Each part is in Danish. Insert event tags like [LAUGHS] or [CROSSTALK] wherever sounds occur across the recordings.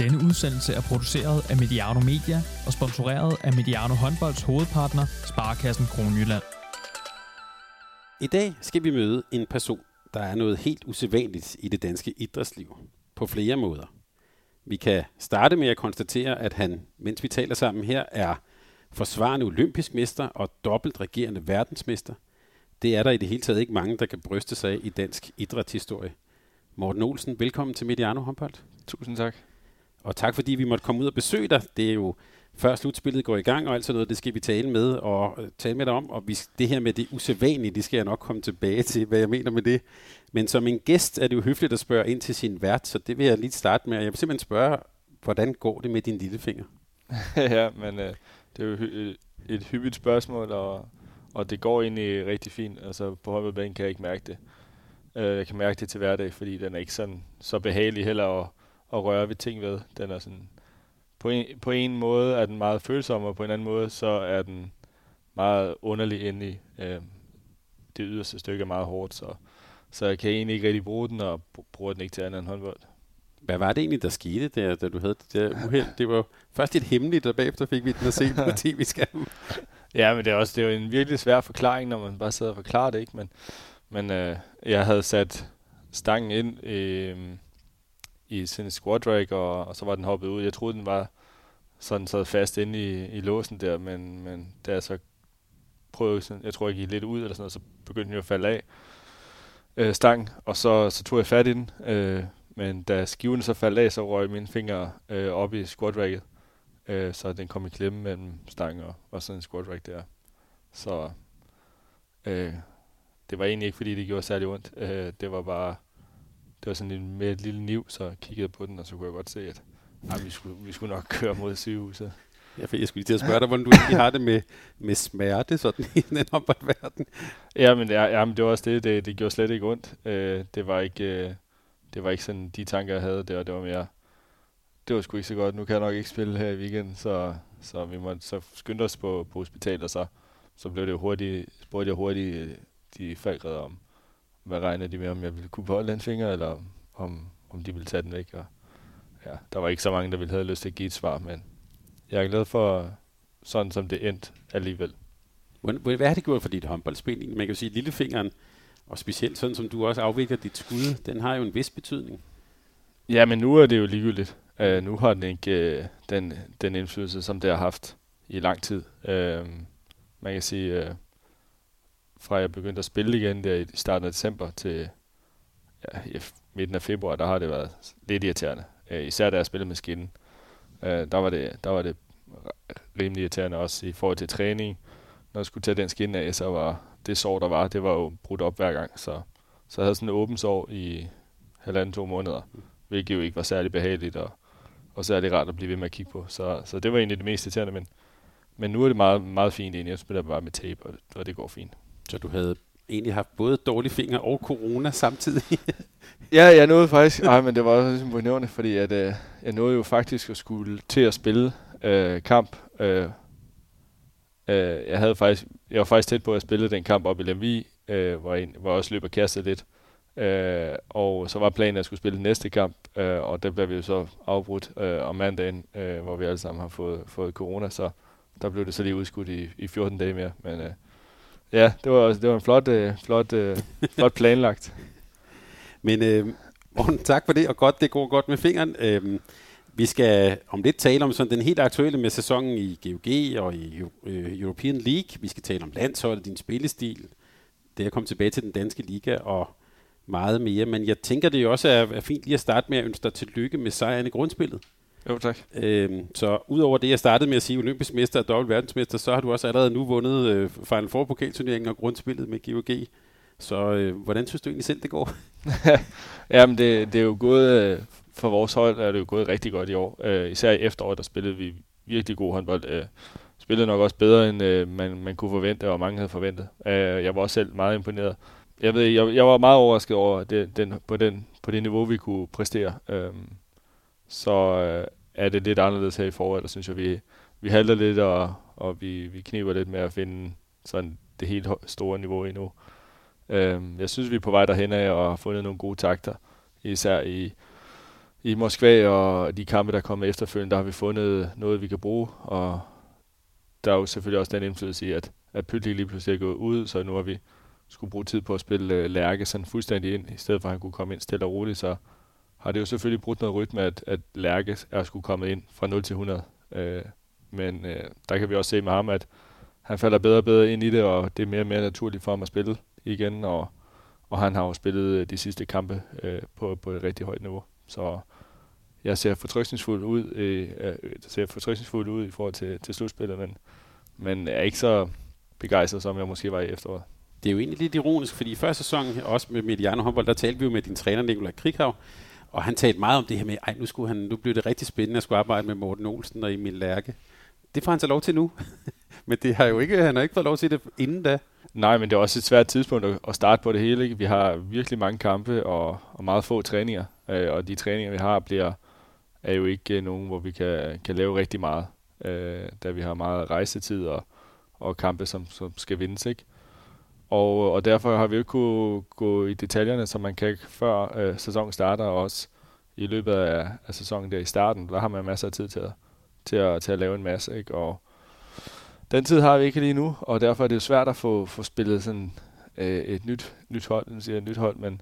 Denne udsendelse er produceret af Mediano Media og sponsoreret af Mediano Håndbolds hovedpartner, Sparkassen Kronjylland. I dag skal vi møde en person, der er noget helt usædvanligt i det danske idrætsliv. På flere måder. Vi kan starte med at konstatere, at han, mens vi taler sammen her, er forsvarende olympisk mester og dobbelt regerende verdensmester. Det er der i det hele taget ikke mange, der kan bryste sig af i dansk idrætshistorie. Morten Olsen, velkommen til Mediano Håndbold. Tusind tak. Og tak fordi vi måtte komme ud og besøge dig. Det er jo før slutspillet går i gang og alt sådan noget, det skal vi tale med og øh, tale med dig om. Og vi, det her med det usædvanlige, det skal jeg nok komme tilbage til, hvad jeg mener med det. Men som en gæst er det jo høfligt at spørge ind til sin vært, så det vil jeg lige starte med. Jeg vil simpelthen spørge, hvordan går det med din lillefinger? [LAUGHS] ja, men øh, det er jo hy- øh, et hyppigt spørgsmål, og, og det går egentlig rigtig fint. Altså på håndboldbanen kan jeg ikke mærke det. Øh, jeg kan mærke det til hverdag, fordi den er ikke sådan så behagelig heller og at røre ved ting ved. Den er sådan, på en, på en måde er den meget følsom, og på en anden måde så er den meget underlig endelig. Øh, det yderste stykke er meget hårdt, så, så jeg kan egentlig ikke rigtig bruge den, og bruger den ikke til andet end håndbold. Hvad var det egentlig, der skete der, da du havde det der uheld? Det var først et hemmeligt, og bagefter fik vi den at se på [LAUGHS] tv-skærmen. Ja, men det er også det er jo en virkelig svær forklaring, når man bare sidder og forklarer det, ikke? Men, men øh, jeg havde sat stangen ind øh, i sin squat rack, og, og så var den hoppet ud. Jeg troede, den var sådan sad fast inde i, i låsen der, men, men da jeg så prøvede, sådan, jeg tror, jeg gik lidt ud eller sådan noget, så begyndte den jo at falde af øh, stang, og så, så tog jeg fat i den. Øh, men da skiven så faldt af, så røg mine fingre øh, op i squat racket, øh, så den kom i klemme mellem stangen og, og sådan en squat rack der. Så øh, det var egentlig ikke, fordi det gjorde særlig ondt. Øh, det var bare, det var sådan en, med et lille niv, så jeg kiggede på den, og så kunne jeg godt se, at ej, vi, skulle, vi skulle nok køre mod sygehuset. Ja, for jeg skulle lige til at spørge dig, hvordan du egentlig har det med, med smerte sådan i den håndboldverden. Ja, men, ja, ja, men det var også det. Det, det gjorde slet ikke ondt. Øh, det var ikke... Øh, det var ikke sådan de tanker, jeg havde der, det var mere, det var sgu ikke så godt, nu kan jeg nok ikke spille her i weekenden, så, så vi måtte så skynde os på, på hospitalet, og så, så blev det jo hurtigt, spurgte jeg hurtigt de faldredder om, hvad regnede de med, om jeg ville kunne beholde den finger, eller om, om de ville tage den væk, og ja, der var ikke så mange, der ville have lyst til at give et svar, men jeg er glad for, sådan som det endte alligevel. Hvad har det gjort for dit håndboldspil? Man kan jo sige, at lillefingeren, og specielt sådan som du også afvikler dit skud, den har jo en vis betydning. Ja, men nu er det jo ligegyldigt. Uh, nu har den ikke uh, den, den indflydelse, som det har haft i lang tid. Uh, man kan sige, uh, fra jeg begyndte at spille igen der i starten af december til ja, i midten af februar, der har det været lidt irriterende. Øh, især da jeg spillede med skinnen. Øh, der, var det, der var det rimelig irriterende også i forhold til træning. Når jeg skulle tage den skin af, så var det sår, der var, det var jo brudt op hver gang. Så, så jeg havde sådan en åben sår i halvanden to måneder, hvilket jo ikke var særlig behageligt, og, og særlig rart at blive ved med at kigge på. Så, så det var egentlig det mest irriterende, men, men nu er det meget, meget fint egentlig. Jeg spiller bare med tape, og, og det går fint. Så du havde egentlig haft både dårlige fingre og corona samtidig? [LAUGHS] ja, jeg nåede faktisk, nej, men det var også ligesom imponerende, fordi at, øh, jeg nåede jo faktisk at skulle til at spille øh, kamp. Øh, øh, jeg havde faktisk, jeg var faktisk tæt på at spille den kamp op i Lemvi, øh, hvor, jeg, hvor jeg også løb og kastede lidt. Øh, og så var planen, at jeg skulle spille næste kamp, øh, og det blev vi jo så afbrudt øh, om mandagen, øh, hvor vi alle sammen har fået, fået corona, så der blev det så lige udskudt i, i 14 dage mere. Men øh, ja, det var, det var en flot, øh, flot, øh, flot planlagt. [LAUGHS] Men øh, Morten, tak for det, og godt, det går godt med fingeren. Øh, vi skal om lidt tale om sådan den helt aktuelle med sæsonen i GOG og i øh, European League. Vi skal tale om landsholdet, din spillestil, det at komme tilbage til den danske liga og meget mere. Men jeg tænker, det jo også er, er fint lige at starte med at ønske dig tillykke med sejren i grundspillet. Jo, tak. Øhm, så udover det, jeg startede med at sige olympisk mester og dobbelt verdensmester, så har du også allerede nu vundet øh, Final Four pokalturneringen og grundspillet med GOG. Så øh, hvordan synes du egentlig selv, det går? [LAUGHS] Jamen, det, det er jo gået, øh, for vores hold er det jo gået rigtig godt i år. Øh, især i efteråret, der spillede vi virkelig god håndbold. Øh, spillede nok også bedre, end øh, man, man kunne forvente, og mange havde forventet. Øh, jeg var også selv meget imponeret. Jeg, ved, jeg, jeg var meget overrasket over det, den, på, den, på det niveau, vi kunne præstere. Øh, så øh, er det lidt anderledes her i foråret, der synes jeg, vi, vi halter lidt, og, og vi, vi kniber lidt med at finde sådan det helt store niveau endnu. Øh, jeg synes, vi er på vej derhen af og har fundet nogle gode takter, især i i Moskva og de kampe, der kommer efterfølgende, der har vi fundet noget, vi kan bruge, og der er jo selvfølgelig også den indflydelse i, at, at Pytlik lige pludselig er gået ud, så nu har vi skulle bruge tid på at spille øh, Lærke sådan fuldstændig ind, i stedet for at han kunne komme ind stille og roligt, så har det jo selvfølgelig brudt noget rytme, at, at Lærke er skulle komme ind fra 0 til 100. Øh, men øh, der kan vi også se med ham, at han falder bedre og bedre ind i det, og det er mere og mere naturligt for ham at spille igen, og, og han har jo spillet øh, de sidste kampe øh, på, på et rigtig højt niveau. Så jeg ser fortrykningsfuld ud, øh, øh ser fortrykningsfuld ud i forhold til, til slutspillet, men, men er ikke så begejstret, som jeg måske var i efteråret. Det er jo egentlig lidt ironisk, fordi i første sæson, også med Mediano håndbold, der talte vi jo med din træner, Nikolaj Krighav, og han talte meget om det her med, ej, nu, skulle han, nu blev det rigtig spændende at skulle arbejde med Morten Olsen og Emil Lærke. Det får han så lov til nu. [LAUGHS] men det har jo ikke, han har ikke fået lov til det inden da. Nej, men det er også et svært tidspunkt at starte på det hele. Ikke? Vi har virkelig mange kampe og, og meget få træninger, øh, og de træninger, vi har, bliver, er jo ikke øh, nogen, hvor vi kan, kan lave rigtig meget, øh, da vi har meget rejsetid og, og kampe, som, som skal vindes. Ikke? Og, og derfor har vi jo ikke kunne gå i detaljerne, som man kan før øh, sæsonen starter, og også i løbet af, af sæsonen der i starten, der har man masser af tid til at, til at, til at lave en masse. Ikke? Og den tid har vi ikke lige nu, og derfor er det jo svært at få, få spillet sådan øh, et nyt, nyt hold, nu siger jeg et nyt hold, men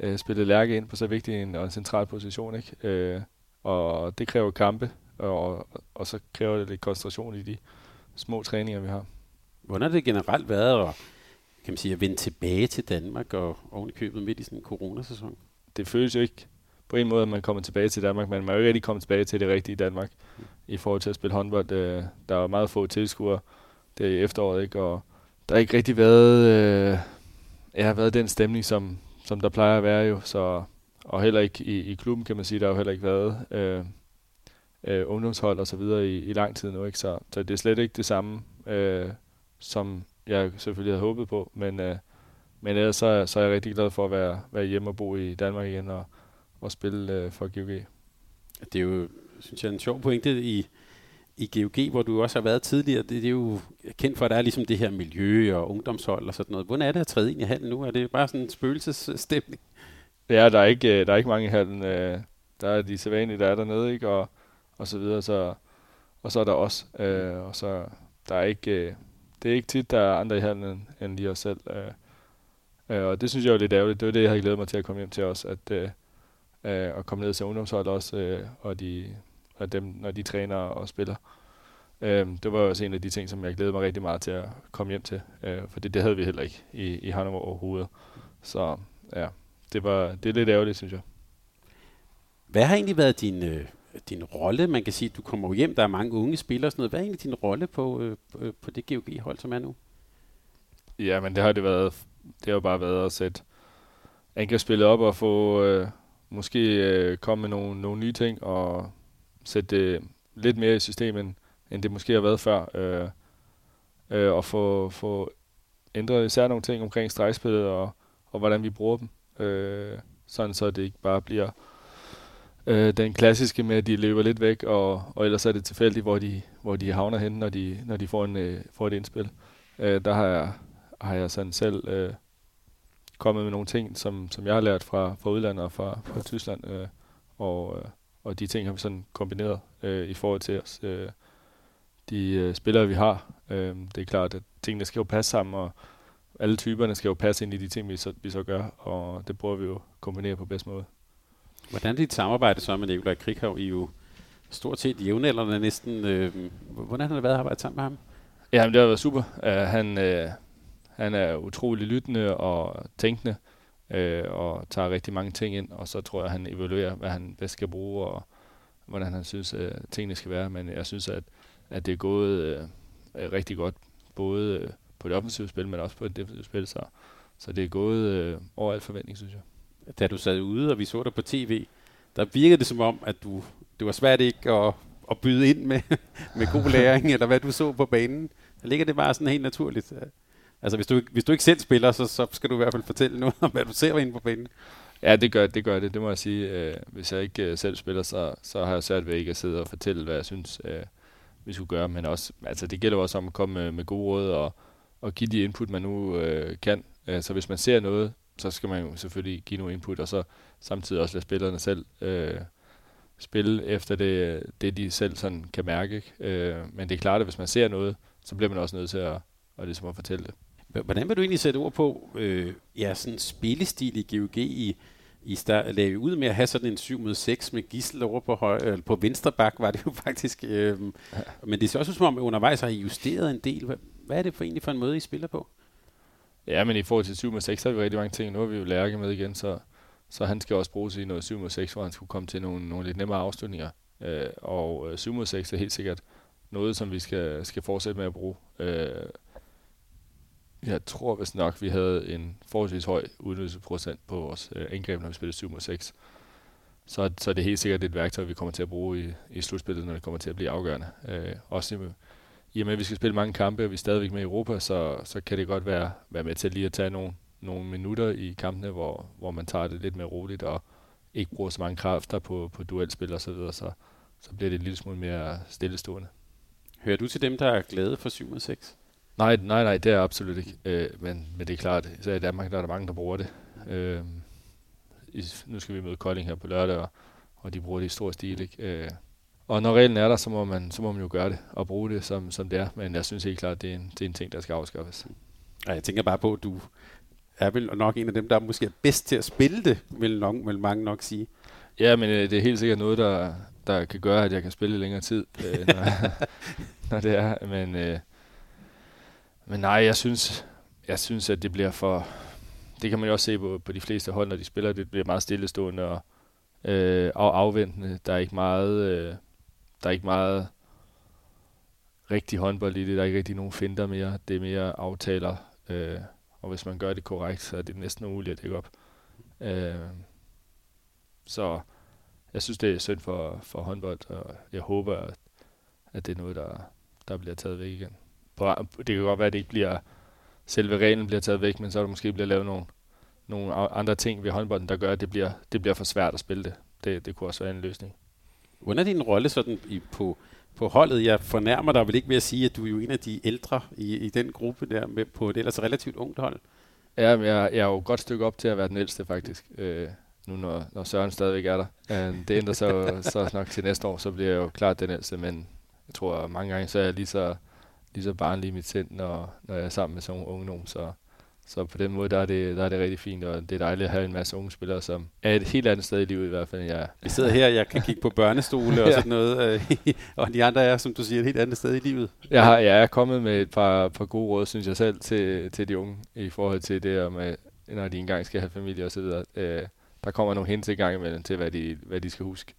øh, spillet Lærke ind på så vigtig en og en central position. Ikke? Øh, og det kræver kampe, og, og så kræver det lidt koncentration i de små træninger, vi har. Hvordan har det generelt været at, kan man sige, at vende tilbage til Danmark og oven i købet midt i sådan en coronasæson? Det føles jo ikke på en måde, at man kommer tilbage til Danmark, men man er jo ikke rigtig kommet tilbage til det rigtige Danmark mm. i forhold til at spille håndbold. Øh, der er meget få tilskuere der i efteråret, ikke? og der har ikke rigtig været, øh, ja, har været den stemning, som, som der plejer at være jo, så og heller ikke i, i klubben, kan man sige, der har jo heller ikke været øh, øh, ungdomshold og så videre i, i lang tid nu, ikke? Så, så det er slet ikke det samme, øh, som jeg selvfølgelig havde håbet på, men, øh, men ellers så, så er jeg rigtig glad for at være, være hjemme og bo i Danmark igen og, og spille øh, for GOG. Det er jo, synes jeg, en sjov pointe i, i GOG, hvor du også har været tidligere. Det, det er jo kendt for, at der er ligesom det her miljø og ungdomshold og sådan noget. Hvordan er det at træde ind i hallen nu? Er det bare sådan en spøgelsesstemning? Ja, der er ikke, øh, der er ikke mange i hallen. Øh, der er de sædvanlige, der er dernede, ikke? Og, og så videre. Så, og så er der os. Øh, og så der er ikke, det er ikke tit, der er andre i hallen end, lige os selv. Øh. Øh, og det synes jeg er lidt ærgerligt. Det var det, jeg havde glædet mig til at komme hjem til os. At, øh, at komme ned til ungdomshold også, og, de, og dem, når de træner og spiller. det var også en af de ting, som jeg glædede mig rigtig meget til at komme hjem til. for det, det havde vi heller ikke i, i Hannover overhovedet. Så ja, det, var, det er lidt ærgerligt, synes jeg. Hvad har egentlig været din, øh, din rolle? Man kan sige, at du kommer hjem, der er mange unge spillere og sådan noget. Hvad er egentlig din rolle på, øh, på øh, det GOG-hold, som er nu? Ja, men det har det været. Det har jo bare været at sætte angrebsspillet op og få øh, måske øh, komme med nogle, nogle nye ting og sætte det lidt mere i systemet, end det måske har været før. Øh, øh, og få, få ændret især nogle ting omkring stregspillet og, og hvordan vi bruger dem øh, sådan så det ikke bare bliver øh, den klassiske med, at de løber lidt væk, og, og ellers er det tilfældigt, hvor de, hvor de havner hen, når de, når de får, en, øh, får et indspil. Øh, der har jeg, har jeg sådan selv øh, kommet med nogle ting, som, som jeg har lært fra, fra udlandet og fra, fra Tyskland, øh, og, øh, og de ting har vi sådan kombineret øh, i forhold til os. Øh, de øh, spillere, vi har. Øh, det er klart, at tingene skal jo passe sammen, og alle typerne skal jo passe ind i de ting, vi så, vi så gør, og det prøver vi jo at kombinere på bedst måde. Hvordan er dit samarbejde så med Nikolaj Krighav? I jo stort set jævnaldrende næsten. Øh, hvordan har det været at arbejde sammen med ham? Ja, det har været super. Uh, han, uh, han er utrolig lyttende og tænkende, uh, og tager rigtig mange ting ind, og så tror jeg, han evaluerer, hvad han bedst skal bruge, og hvordan han synes, uh, tingene skal være. Men jeg synes, at, at det er gået uh, rigtig godt, både på det offensive spil, men også på det defensive spil. Så, så det er gået øh, over al forventning, synes jeg. Da du sad ude, og vi så dig på tv, der virkede det som om, at du, det var svært ikke at, at byde ind med, [LAUGHS] med god læring, eller hvad du så på banen. Der ligger det bare sådan helt naturligt. Altså hvis du, hvis du ikke selv spiller, så, så skal du i hvert fald fortælle noget om, hvad du ser inde på banen. Ja, det gør det, gør det, det må jeg sige. Øh, hvis jeg ikke øh, selv spiller, så, så har jeg svært ved ikke at sidde og fortælle, hvad jeg synes, øh, vi skulle gøre. Men også, altså, det gælder også om at komme med, med gode råd og, og give de input, man nu øh, kan. Så hvis man ser noget, så skal man jo selvfølgelig give nogle input, og så samtidig også lade spillerne selv øh, spille efter det, det de selv sådan kan mærke. Ikke? Øh, men det er klart, at hvis man ser noget, så bliver man også nødt til at, at, ligesom at fortælle det. Hvordan vil du egentlig sætte ord på øh, ja, sådan spillestil i GOG i, i start, lagde ud med at have sådan en 7 mod 6 med Gissel over på, høj, eller på venstre bak, var det jo [LAUGHS] faktisk. Øh, ja. Men det ser også ud som om, at undervejs har I justeret en del. Hvad, hvad er det for egentlig for en måde, I spiller på? Ja, men i forhold til 7 mod 6, så har vi rigtig mange ting. Nu har vi jo Lærke med igen, så, så han skal også bruges i noget 7 mod 6, hvor han skulle komme til nogle, nogle lidt nemmere afslutninger. Øh, og øh, 7 mod 6 er helt sikkert noget, som vi skal, skal fortsætte med at bruge. Øh, jeg tror vist nok, vi havde en forholdsvis høj udnyttelsesprocent på vores øh, angreb, når vi spillede 7 mod 6. Så, så det er helt sikkert et værktøj, vi kommer til at bruge i, i slutspillet, når det kommer til at blive afgørende. Øh, også i, i og med, at vi skal spille mange kampe, og vi er stadigvæk med i Europa, så, så kan det godt være, være med til lige at tage nogle, nogle minutter i kampene, hvor, hvor man tager det lidt mere roligt, og ikke bruger så mange kræfter på, på duelspil og så videre, så, så bliver det en lille smule mere stillestående. Hører du til dem, der er glade for 7 mod 6? Nej, nej, nej, det er absolut ikke. Øh, men, men det er klart, så i Danmark der er der mange, der bruger det. Øh, i, nu skal vi møde Kolding her på lørdag, og, og de bruger det i stor stil. Ikke? Øh, og når reglen er der, så må, man, så må man jo gøre det og bruge det, som, som det er. Men jeg synes helt klart, det er en, det er en ting, der skal afskaffes. Ja, jeg tænker bare på, at du er vel nok en af dem, der måske er bedst til at spille det, vil, nok, vil mange nok sige. Ja, men øh, det er helt sikkert noget, der, der kan gøre, at jeg kan spille længere tid, øh, når, [LAUGHS] når det er. Men, øh, men nej, jeg synes, jeg synes, at det bliver for... Det kan man jo også se på, på de fleste hold, når de spiller. Det bliver meget stillestående og, øh, og afventende. Der er ikke meget... Øh, der er ikke meget rigtig håndbold i det. Der er ikke rigtig nogen finder mere. Det er mere aftaler. Øh, og hvis man gør det korrekt, så er det næsten umuligt at dække op. Øh, så jeg synes, det er synd for, for håndbold, og jeg håber, at, at det er noget, der, der bliver taget væk igen. På, det kan godt være, at det ikke bliver selve reglen bliver taget væk, men så er der måske bliver lavet nogle, nogle andre ting ved håndbolden, der gør, at det bliver, det bliver for svært at spille det. Det, det kunne også være en løsning. Hvordan er din rolle sådan i, på, på holdet? Jeg fornærmer dig vel ikke ved at sige, at du er jo en af de ældre i, i den gruppe der med på et ellers relativt ungt hold. Ja, men jeg, jeg er jo et godt stykke op til at være den ældste faktisk. Øh, nu når, når Søren stadigvæk er der. Øh, det ændrer sig jo så nok til næste år, så bliver jeg jo klart den ældste, men jeg tror mange gange, så er jeg lige så, lige så barnlig i mit sind, når, når jeg er sammen med sådan nogle unge nogen. Så, så på den måde, der er, det, der er det rigtig fint, og det er dejligt at have en masse unge spillere, som er et helt andet sted i livet i hvert fald, end jeg Vi sidder her, jeg kan kigge på børnestole og [LAUGHS] sådan noget, øh, [LAUGHS] og de andre er, som du siger, et helt andet sted i livet. Jeg, har, jeg er kommet med et par, par gode råd, synes jeg selv, til, til de unge, i forhold til det, med, når de engang skal have familie osv. Øh, der kommer nogle hints i gang imellem til, hvad de, hvad de skal huske.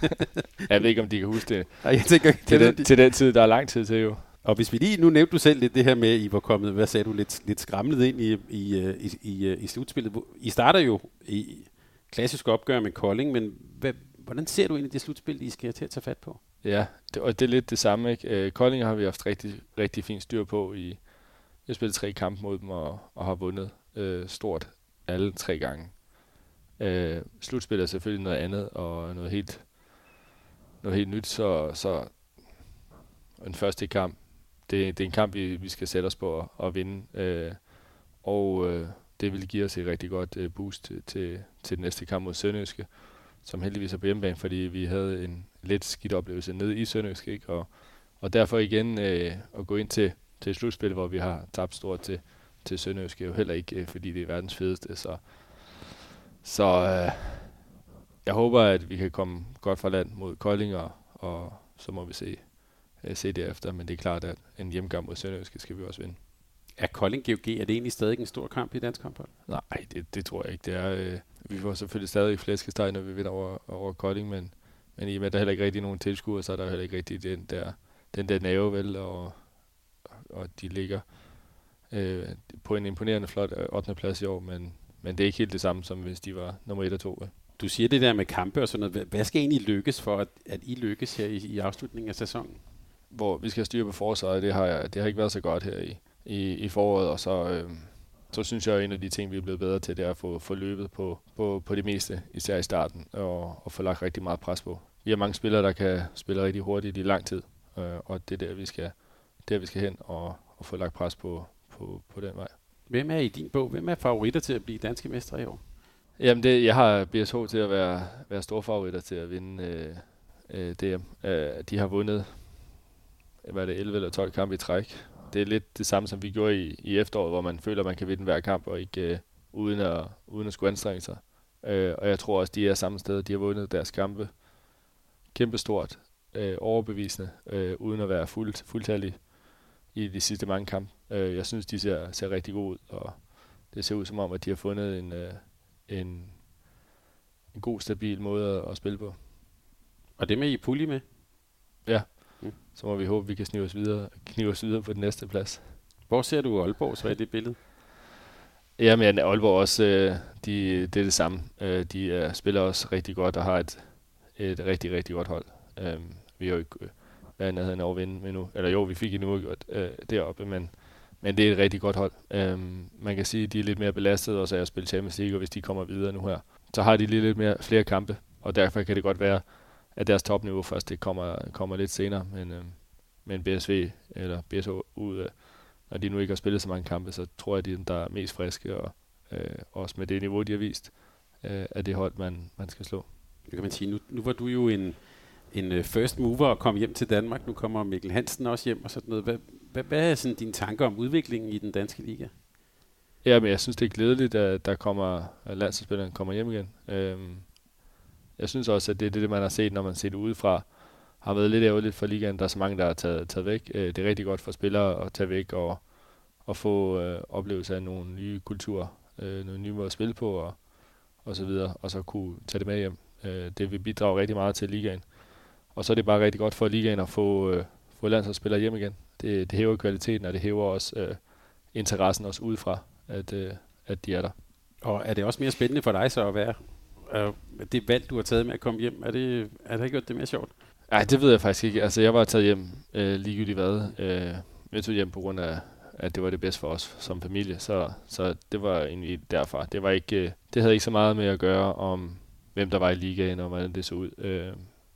[LAUGHS] jeg ved ikke, om de kan huske det. Nej, jeg tænker til, den, til den tid, der er lang tid til jo. Og hvis vi lige, nu nævnte du selv lidt det her med, I var kommet, hvad sagde du, lidt, lidt skramlet ind i, i, øh, i, i, øh, i slutspillet. I starter jo i klassisk opgør med Kolding, men hvad, hvordan ser du egentlig det slutspil, I skal til at tage fat på? Ja, det, og det er lidt det samme. Ikke? Øh, Kolding har vi haft rigtig, rigtig fint styr på. I, jeg har spillet tre kampe mod dem og, og har vundet øh, stort alle tre gange. Øh, slutspillet er selvfølgelig noget andet og noget helt, noget helt nyt, så, så en første kamp, det, det er en kamp, vi, vi skal sætte os på at, at vinde. Øh, og øh, det vil give os et rigtig godt øh, boost til, til, til den næste kamp mod Sønderjyske, som heldigvis er på hjemmebane, fordi vi havde en lidt skidt oplevelse nede i Sønderjyske, ikke? Og, og derfor igen øh, at gå ind til, til slutspil, hvor vi har tabt stort til, til Sønderjyske, jo heller ikke, øh, fordi det er verdens fedeste, så så øh, jeg håber, at vi kan komme godt fra land mod Kolding, og, og så må vi se, øh, se derefter. Men det er klart, at en hjemgang mod Sønderjyske skal vi også vinde. Er Kolding GOG, er det egentlig stadig en stor kamp i dansk håndbold? Nej, det, det tror jeg ikke. Det er, øh, vi får selvfølgelig stadig flæskesteg, når vi vinder over, over Kolding, men, men i og med, at der heller ikke rigtig nogen tilskuere, så er der heller ikke rigtig den der, den der nerve, vel, og, og de ligger øh, på en imponerende flot 8. Øh, plads i år, men, men det er ikke helt det samme, som hvis de var nummer 1 og 2. Du siger det der med kampe og sådan noget. Hvad skal egentlig lykkes for, at, at I lykkes her i, i afslutningen af sæsonen? Hvor vi skal styre på forsvaret, det har, det har ikke været så godt her i, i, i foråret, og så, øh, så synes jeg, at en af de ting, vi er blevet bedre til, det er at få, få løbet på, på, på det meste, især i starten, og, og få lagt rigtig meget pres på. Vi har mange spillere, der kan spille rigtig hurtigt i lang tid, øh, og det er der, vi skal, der, vi skal hen og, og få lagt pres på, på, på den vej. Hvem er i din bog, hvem er favoritter til at blive danske mestre i år? Jamen, det, jeg har BSH til at være, være storfavoritter til at vinde øh, øh, DM. Øh, de har vundet hvad er det, 11 eller 12 kampe i træk. Det er lidt det samme, som vi gjorde i, i efteråret, hvor man føler, at man kan vinde hver kamp, og ikke øh, uden, at, uden at skulle anstrenge sig. Øh, og jeg tror også, de er samme sted. De har vundet deres kampe kæmpestort, øh, overbevisende, øh, uden at være fuld, fuldtallige i de sidste mange kampe. Øh, jeg synes, de ser, ser rigtig gode ud, og det ser ud som om, at de har fundet en, øh, en, en god, stabil måde at, at spille på. Og det med i pulje med? Ja, mm. så må vi håbe, at vi kan snive os videre, knive os videre på den næste plads. Hvor ser du Aalborg så i det billede? Jamen, Aalborg også, øh, de, det er det samme. Øh, de uh, spiller også rigtig godt og har et, et rigtig, rigtig godt hold. Uh, vi har jo ikke været i nærheden af at vinde endnu. Eller jo, vi fik endnu godt uh, deroppe, men, men det er et rigtig godt hold. Uh, man kan sige, at de er lidt mere belastet også af at spille Champions League, og hvis de kommer videre nu her, så har de lige lidt mere, flere kampe, og derfor kan det godt være, at deres topniveau først det kommer, kommer lidt senere. Men, uh, men BSV eller BSH ud af når de nu ikke har spillet så mange kampe, så tror jeg, at de der er mest friske, og øh, også med det niveau, de har vist, øh, er det hold, man, man skal slå. Det kan man sige. Nu, nu var du jo en, en øh, first mover og kom hjem til Danmark. Nu kommer Mikkel Hansen også hjem og sådan noget. Hvad, hvad, hvad er sådan dine tanker om udviklingen i den danske liga? Ja, men jeg synes, det er glædeligt, at der kommer, at landsholdsspilleren kommer hjem igen. Øhm, jeg synes også, at det er det, man har set, når man ser det udefra har været lidt ærgerligt for ligaen. Der er så mange, der er taget, taget væk. Øh, det er rigtig godt for spillere at tage væk og, og få øh, oplevelse af nogle nye kulturer, øh, nogle nye måder at spille på og, og så videre, og så kunne tage det med hjem. Øh, det vil bidrage rigtig meget til ligaen. Og så er det bare rigtig godt for ligaen at få, øh, få landsholdsspillere hjem igen. Det, det hæver kvaliteten, og det hæver også øh, interessen også udefra, at, øh, at de er der. Og er det også mere spændende for dig så at være øh, det valg, du har taget med at komme hjem? Er det, er det ikke gjort det mere sjovt? Nej, det ved jeg faktisk ikke. Altså, jeg var taget hjem øh, ligegyldigt hvad. Øh, jeg tog hjem på grund af, at det var det bedste for os som familie. Så, så det var egentlig derfra. Det, var ikke, øh, det havde ikke så meget med at gøre om, hvem der var i ligaen og hvordan det så ud. Øh,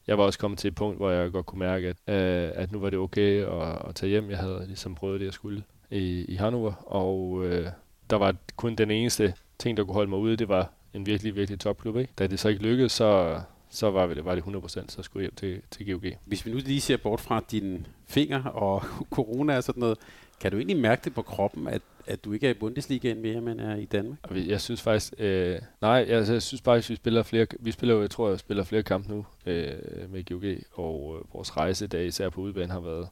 jeg var også kommet til et punkt, hvor jeg godt kunne mærke, at, øh, at nu var det okay at, at tage hjem. Jeg havde ligesom prøvet det, jeg skulle i, i Hannover. Og øh, der var kun den eneste ting, der kunne holde mig ude, det var en virkelig, virkelig topklub. Ikke? Da det så ikke lykkedes, så, så var, det, var det 100%, så skulle jeg hjem til, til GOG. Hvis vi nu lige ser bort fra dine fingre og [LAUGHS] corona og sådan noget, kan du egentlig mærke det på kroppen, at, at du ikke er i Bundesligaen mere, men er i Danmark? Jeg synes faktisk, øh, nej, jeg, jeg synes faktisk, vi spiller flere, vi spiller jeg tror, jeg spiller flere kampe nu øh, med GOG, og øh, vores rejse, der især på udbanen, har været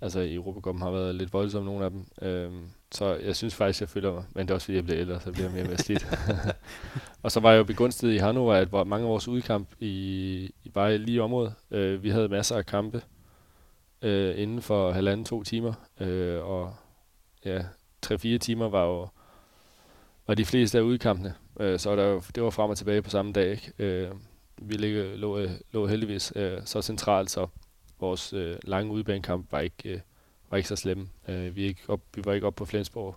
altså i Europacupen har været lidt voldsomme, nogle af dem. Øhm, så jeg synes faktisk, jeg føler mig, men det er også fordi, jeg bliver ældre, så bliver jeg mere slidt. [LAUGHS] [LAUGHS] og så var jeg jo begunstiget i Hannover, at var mange af vores udkamp i, i bare lige i området. Øh, vi havde masser af kampe øh, inden for halvanden, to timer, øh, og ja, tre-fire timer var jo var de fleste af udkampene. Øh, så der jo, det var frem og tilbage på samme dag. Ikke? Øh, vi ligger, lå, lå heldigvis øh, så centralt, så vores øh, lange udbanekamp var ikke, øh, var ikke så slemme. Øh, vi, ikke op, vi var ikke op på Flensborg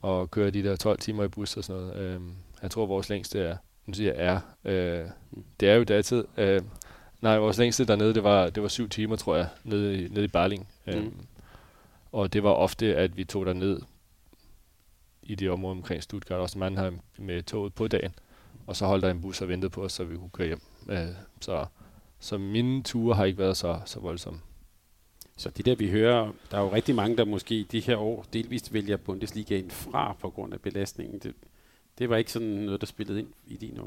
og køre de der 12 timer i bus og sådan noget. Øh, jeg tror, vores længste er, nu siger jeg er, øh, det er jo datid. Øh, nej, vores længste dernede, det var, det var syv timer, tror jeg, nede i, nede i Barling. Øh, mm. Og det var ofte, at vi tog der ned i det område omkring Stuttgart, også Mannheim med toget på dagen. Og så holdt der en bus og ventede på os, så vi kunne køre hjem. Øh, så så mine ture har ikke været så, så voldsomme. Så det der, vi hører, der er jo rigtig mange, der måske de her år delvist vælger Bundesligaen fra på grund af belastningen. Det, det var ikke sådan noget, der spillede ind i din,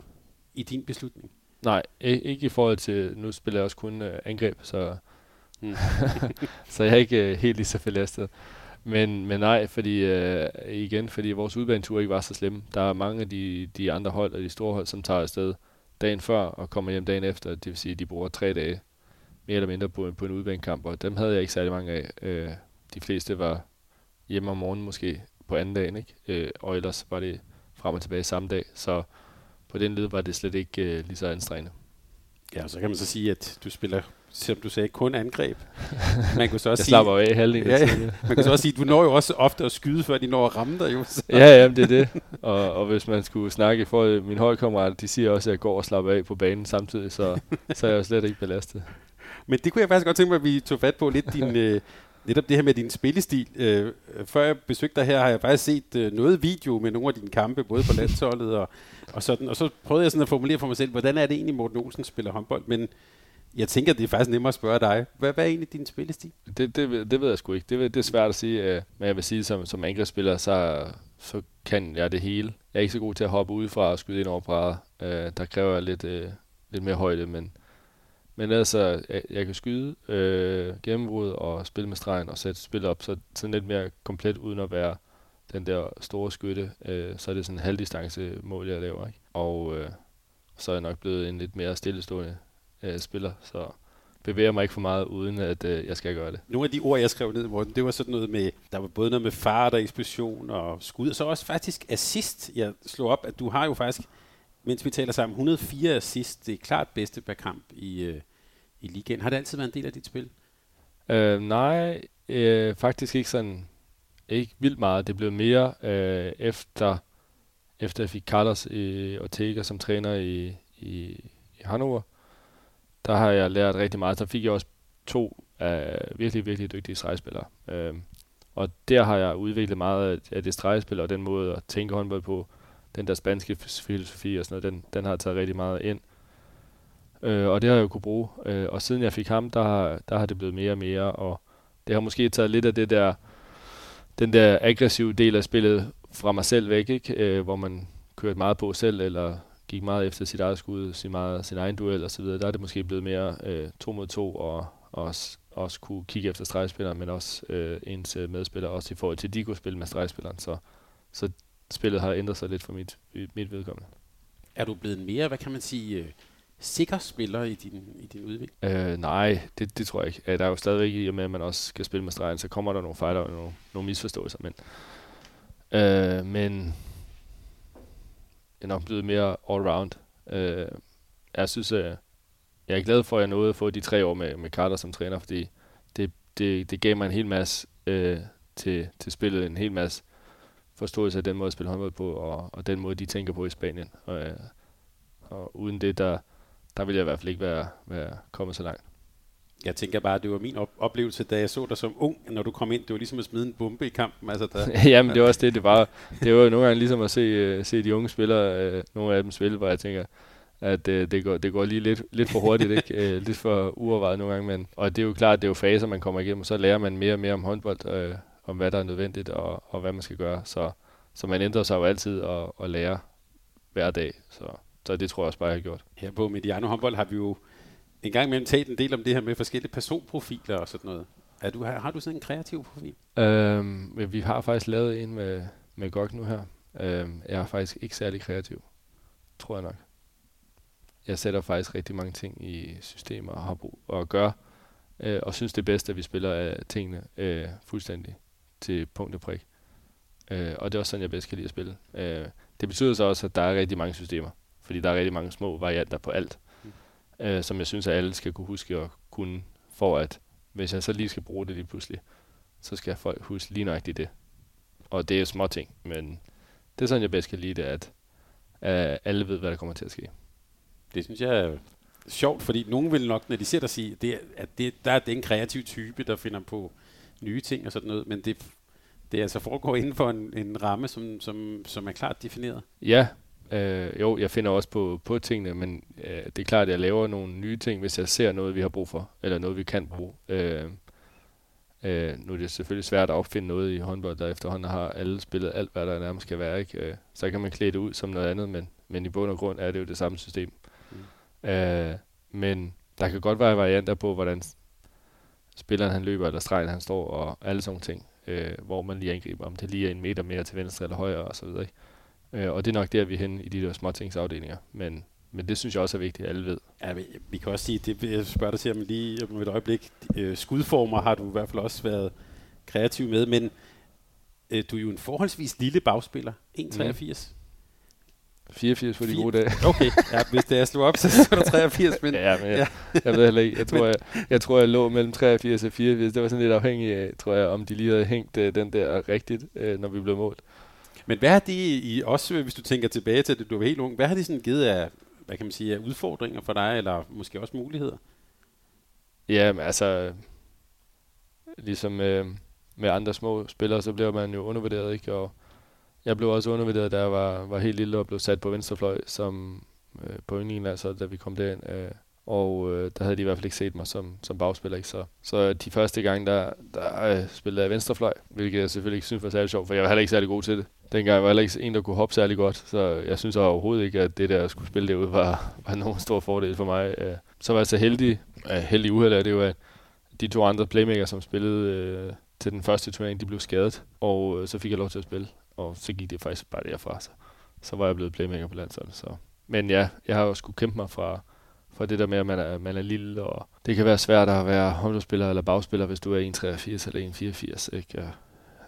i din beslutning? Nej, ikke i forhold til, nu spiller jeg også kun uh, angreb, så, mm. [LAUGHS] så jeg er ikke uh, helt lige så belastet. Men, men nej, fordi uh, igen, fordi vores udbanetur ikke var så slemme. Der er mange af de, de andre hold og de store hold, som tager afsted dagen før og kommer hjem dagen efter. Det vil sige, at de bruger tre dage mere eller mindre på, på en udbanekamp, og dem havde jeg ikke særlig mange af. Øh, de fleste var hjemme om morgenen måske på anden dagen, ikke? Øh, og ellers var det frem og tilbage samme dag, så på den led var det slet ikke øh, lige så anstrengende. Ja, så kan man så sige, at du spiller, som du sagde, kun angreb. Man kunne så [LAUGHS] også jeg sige, slapper af halvdelen ja, ja. Man kan så også sige, du når jo også ofte at skyde, før de når at ramme dig jo. Så. Ja, ja, det er det. Og, og hvis man skulle snakke for min holdkammerater, de siger også, at jeg går og slapper af på banen samtidig, så, så er jeg jo slet ikke belastet. Men det kunne jeg faktisk godt tænke mig, at vi tog fat på lidt din, øh, netop det her med din spillestil. Øh, før jeg besøgte dig her, har jeg faktisk set øh, noget video med nogle af dine kampe, både på landsholdet og, og sådan. Og så prøvede jeg sådan at formulere for mig selv, hvordan er det egentlig, Morten Olsen spiller håndbold? Men jeg tænker, det er faktisk nemmere at spørge dig. Hvad, hvad er egentlig din spillestil? Det, det, det ved jeg sgu ikke. Det, det er svært at sige, øh, men jeg vil sige, som, som angrebsspiller, så, så kan jeg det hele. Jeg er ikke så god til at hoppe udefra og skyde ind over brædder. Øh, der kræver jeg lidt, øh, lidt mere højde, men, men altså, jeg, jeg kan skyde øh, gennembrud og spille med stregen og sætte spil op, så sådan lidt mere komplet uden at være den der store skytte, øh, så er det sådan en halvdistance mål, jeg laver. Ikke? Og øh, så er jeg nok blevet en lidt mere stillestående øh, spiller, så bevæger mig ikke for meget, uden at øh, jeg skal gøre det. Nogle af de ord, jeg skrev ned, Morten, det var sådan noget med, der var både noget med fart og eksplosion og skud, og så også faktisk assist. Jeg slog op, at du har jo faktisk, mens vi taler sammen, 104 assist. Det er klart bedste per kamp i, øh, i ligaen. Har det altid været en del af dit spil? Øh, nej, øh, faktisk ikke sådan, ikke vildt meget. Det blev mere øh, efter, efter jeg fik Carlos øh, Ortega som træner i, i, i Hannover der har jeg lært rigtig meget. Så fik jeg også to af virkelig, virkelig dygtige stregspillere. Øh, og der har jeg udviklet meget af det stregspil og den måde at tænke håndbold på. Den der spanske filosofi og sådan noget, den, den har taget rigtig meget ind. Øh, og det har jeg jo kunne bruge. Øh, og siden jeg fik ham, der har, der har det blevet mere og mere. Og det har måske taget lidt af det der, den der aggressive del af spillet fra mig selv væk, ikke? Øh, hvor man kørte meget på selv, eller gik meget efter sit eget skud, sin, meget, sin egen duel osv., der er det måske blevet mere øh, to mod to, og også, også kunne kigge efter stregspilleren, men også øh, ens øh, medspiller, også i forhold til, at de kunne spille med stregspilleren. Så, så spillet har ændret sig lidt for mit, mit vedkommende. Er du blevet mere, hvad kan man sige, øh, sikker spiller i din, i din udvikling? Øh, nej, det, det tror jeg ikke. Der er jo stadigvæk i og med, at man også skal spille med stregen, så kommer der nogle fejl og nogle, nogle misforståelser. Men, øh, men er nok blevet mere all-round. Øh, jeg synes, øh, jeg er glad for, at jeg nåede at få de tre år med, med Carter som træner, fordi det, det, det gav mig en hel masse øh, til, til spillet, en hel masse forståelse af den måde at spille håndbold på, og, og den måde, de tænker på i Spanien. Og, øh, og uden det, der, der ville jeg i hvert fald ikke være, være kommet så langt. Jeg tænker bare, at det var min op- oplevelse, da jeg så dig som ung, når du kom ind. Det var ligesom at smide en bombe i kampen. Altså, der... [LAUGHS] Jamen, det var også det. Det var, det var nogle gange ligesom at se, uh, se de unge spillere, uh, nogle af dem spille, hvor jeg tænker, at uh, det, går, det går lige lidt, lidt for hurtigt, ikke? Uh, lidt for uovervejet nogle gange. Men, og det er jo klart, det er jo faser, man kommer igennem, og så lærer man mere og mere om håndbold, uh, om hvad der er nødvendigt, og, og hvad man skal gøre. Så, så man ændrer sig jo altid og, og lærer hver dag. Så, så det tror jeg også bare, jeg har gjort. Her på Mediano håndbold har vi jo en gang imellem talt en del om det her med forskellige personprofiler og sådan noget. Er du, har, har du sådan en kreativ profil? Øhm, vi har faktisk lavet en med, med GOG nu her. Øhm, jeg er faktisk ikke særlig kreativ, tror jeg nok. Jeg sætter faktisk rigtig mange ting i systemer og har brug og gør, øh, og synes det er bedst, at vi spiller af tingene øh, fuldstændig til punkt og prik. Øh, og det er også sådan, jeg bedst kan lide at spille. Øh, det betyder så også, at der er rigtig mange systemer, fordi der er rigtig mange små varianter på alt øh, som jeg synes, at alle skal kunne huske og kunne, for at hvis jeg så lige skal bruge det lige pludselig, så skal folk huske lige nøjagtigt det. Og det er jo små ting, men det er sådan, jeg bedst kan lide det, at, at alle ved, hvad der kommer til at ske. Det synes jeg er sjovt, fordi nogen vil nok, når de ser dig sige, det, at det, der er den kreative type, der finder på nye ting og sådan noget, men det, det altså foregår inden for en, en ramme, som, som, som er klart defineret. Ja, Øh, jo, jeg finder også på, på tingene, men øh, det er klart, at jeg laver nogle nye ting, hvis jeg ser noget, vi har brug for, eller noget, vi kan bruge. Øh, øh, nu er det selvfølgelig svært at opfinde noget i håndbold, der efterhånden har alle spillet alt, hvad der nærmest skal være. Ikke? Øh, så kan man klæde det ud som noget andet, men, men i bund og grund er det jo det samme system. Mm. Øh, men der kan godt være varianter på, hvordan spilleren han løber, eller stregen han står, og alle sådan ting, øh, hvor man lige angriber, om det lige er en meter mere til venstre eller højre osv. Ikke? Øh, og det er nok der, vi er henne i de der småtingsafdelinger. Men, men det synes jeg også er vigtigt, at alle ved. Ja, vi, vi kan også sige, det jeg spørger dig til om lige om et øjeblik. Øh, skudformer har du i hvert fald også været kreativ med, men øh, du er jo en forholdsvis lille bagspiller. 1,83. Mm. 84 for de gode dage. [LAUGHS] Okay, ja, hvis det er slået op, så, så er der 83. Men, ja, men jeg, ja. jeg ved heller ikke. Jeg tror, jeg, jeg, tror, jeg lå mellem 83 og 84. Det var sådan lidt afhængigt af, tror jeg, om de lige havde hængt uh, den der rigtigt, uh, når vi blev målt. Men hvad har det i, også hvis du tænker tilbage til det, du var helt ung, hvad har det sådan givet af, hvad kan man sige, af udfordringer for dig, eller måske også muligheder? Ja, men altså, ligesom med, med andre små spillere, så bliver man jo undervurderet, ikke? Og jeg blev også undervurderet, da jeg var, var helt lille og blev sat på venstrefløj som øh, på yndlingen, altså da vi kom derind. Øh, og øh, der havde de i hvert fald ikke set mig som, som bagspiller. Ikke? Så, så de første gange, der, der øh, spillede jeg venstrefløj, hvilket jeg selvfølgelig ikke synes var særlig sjovt, for jeg var heller ikke særlig god til det. Dengang var jeg heller ikke en, der kunne hoppe særlig godt, så jeg synes overhovedet ikke, at det der at skulle spille derude var, [LAUGHS] var nogen stor fordel for mig. Øh, så var jeg så heldig, øh, heldig uheld af det jo, at de to andre playmaker, som spillede øh, til den første turnering, de blev skadet, og øh, så fik jeg lov til at spille, og så gik det faktisk bare derfra. Så, så var jeg blevet playmaker på landsholdet. Så. Men ja, jeg har jo skulle kæmpe mig fra, for det der med, at man er, man er lille, og det kan være svært at være håndboldspiller eller bagspiller, hvis du er 1,83 eller 1,84. Ikke? Ja.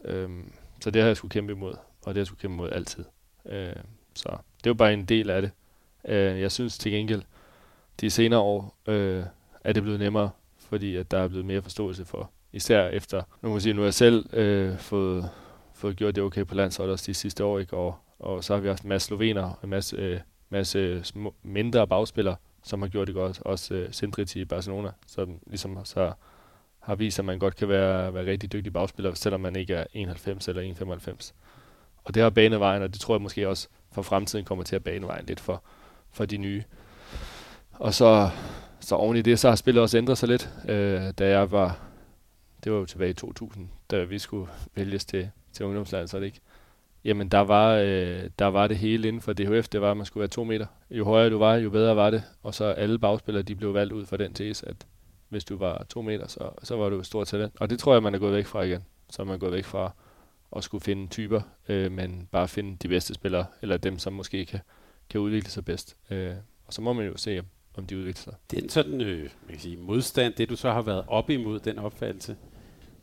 Øhm, så det har jeg skulle kæmpe imod, og det har jeg skulle kæmpe imod altid. Øh, så det er jo bare en del af det. Øh, jeg synes til gengæld, de senere år øh, er det blevet nemmere, fordi at der er blevet mere forståelse for, især efter, nu må sige, nu har jeg selv øh, fået, fået gjort det okay på landsholdet også de sidste år, ikke? Og, og så har vi haft en masse slovener, en masse, øh, masse små, mindre bagspillere, som har gjort det godt. Også øh, uh, Sindrich i Barcelona, som ligesom så har vist, at man godt kan være, være rigtig dygtig bagspiller, selvom man ikke er 91 eller 1,95. Og det har banet vejen, og det tror jeg måske også for fremtiden kommer til at bane vejen lidt for, for de nye. Og så, så oven i det, så har spillet også ændret sig lidt. Øh, da jeg var, det var jo tilbage i 2000, da vi skulle vælges til, til ungdomslandet, så det ikke Jamen, der var, øh, der var det hele inden for DHF, det var, at man skulle være to meter. Jo højere du var, jo bedre var det. Og så alle bagspillere, de blev valgt ud fra den tese, at hvis du var to meter, så, så var du et stort talent. Og det tror jeg, man er gået væk fra igen. Så er man gået væk fra at skulle finde typer, øh, men bare finde de bedste spillere, eller dem, som måske kan, kan udvikle sig bedst. Øh, og så må man jo se, om de udvikler sig. Det er sådan øh, man kan sige, modstand, det du så har været op imod, den opfattelse.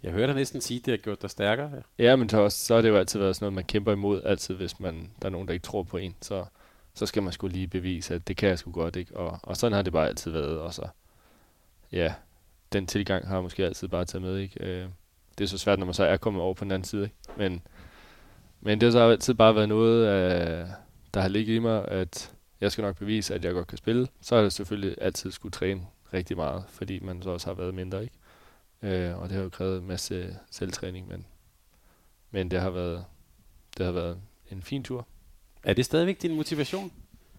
Jeg hørte næsten sige, at det har gjort dig stærkere. Ja, ja men så, også, så har det jo altid været sådan noget, man kæmper imod, altid hvis man, der er nogen, der ikke tror på en. Så, så skal man skulle lige bevise, at det kan jeg sgu godt, ikke? Og, og sådan har det bare altid været. Og så, ja, den tilgang har jeg måske altid bare taget med, ikke? Øh, det er så svært, når man så er kommet over på den anden side, ikke? Men, men det har så altid bare været noget, øh, der har ligget i mig, at jeg skal nok bevise, at jeg godt kan spille. Så har jeg selvfølgelig altid skulle træne rigtig meget, fordi man så også har været mindre, ikke? Øh, og det har jo krævet en masse selvtræning, men, men det har været det har været en fin tur. Er det stadigvæk din motivation?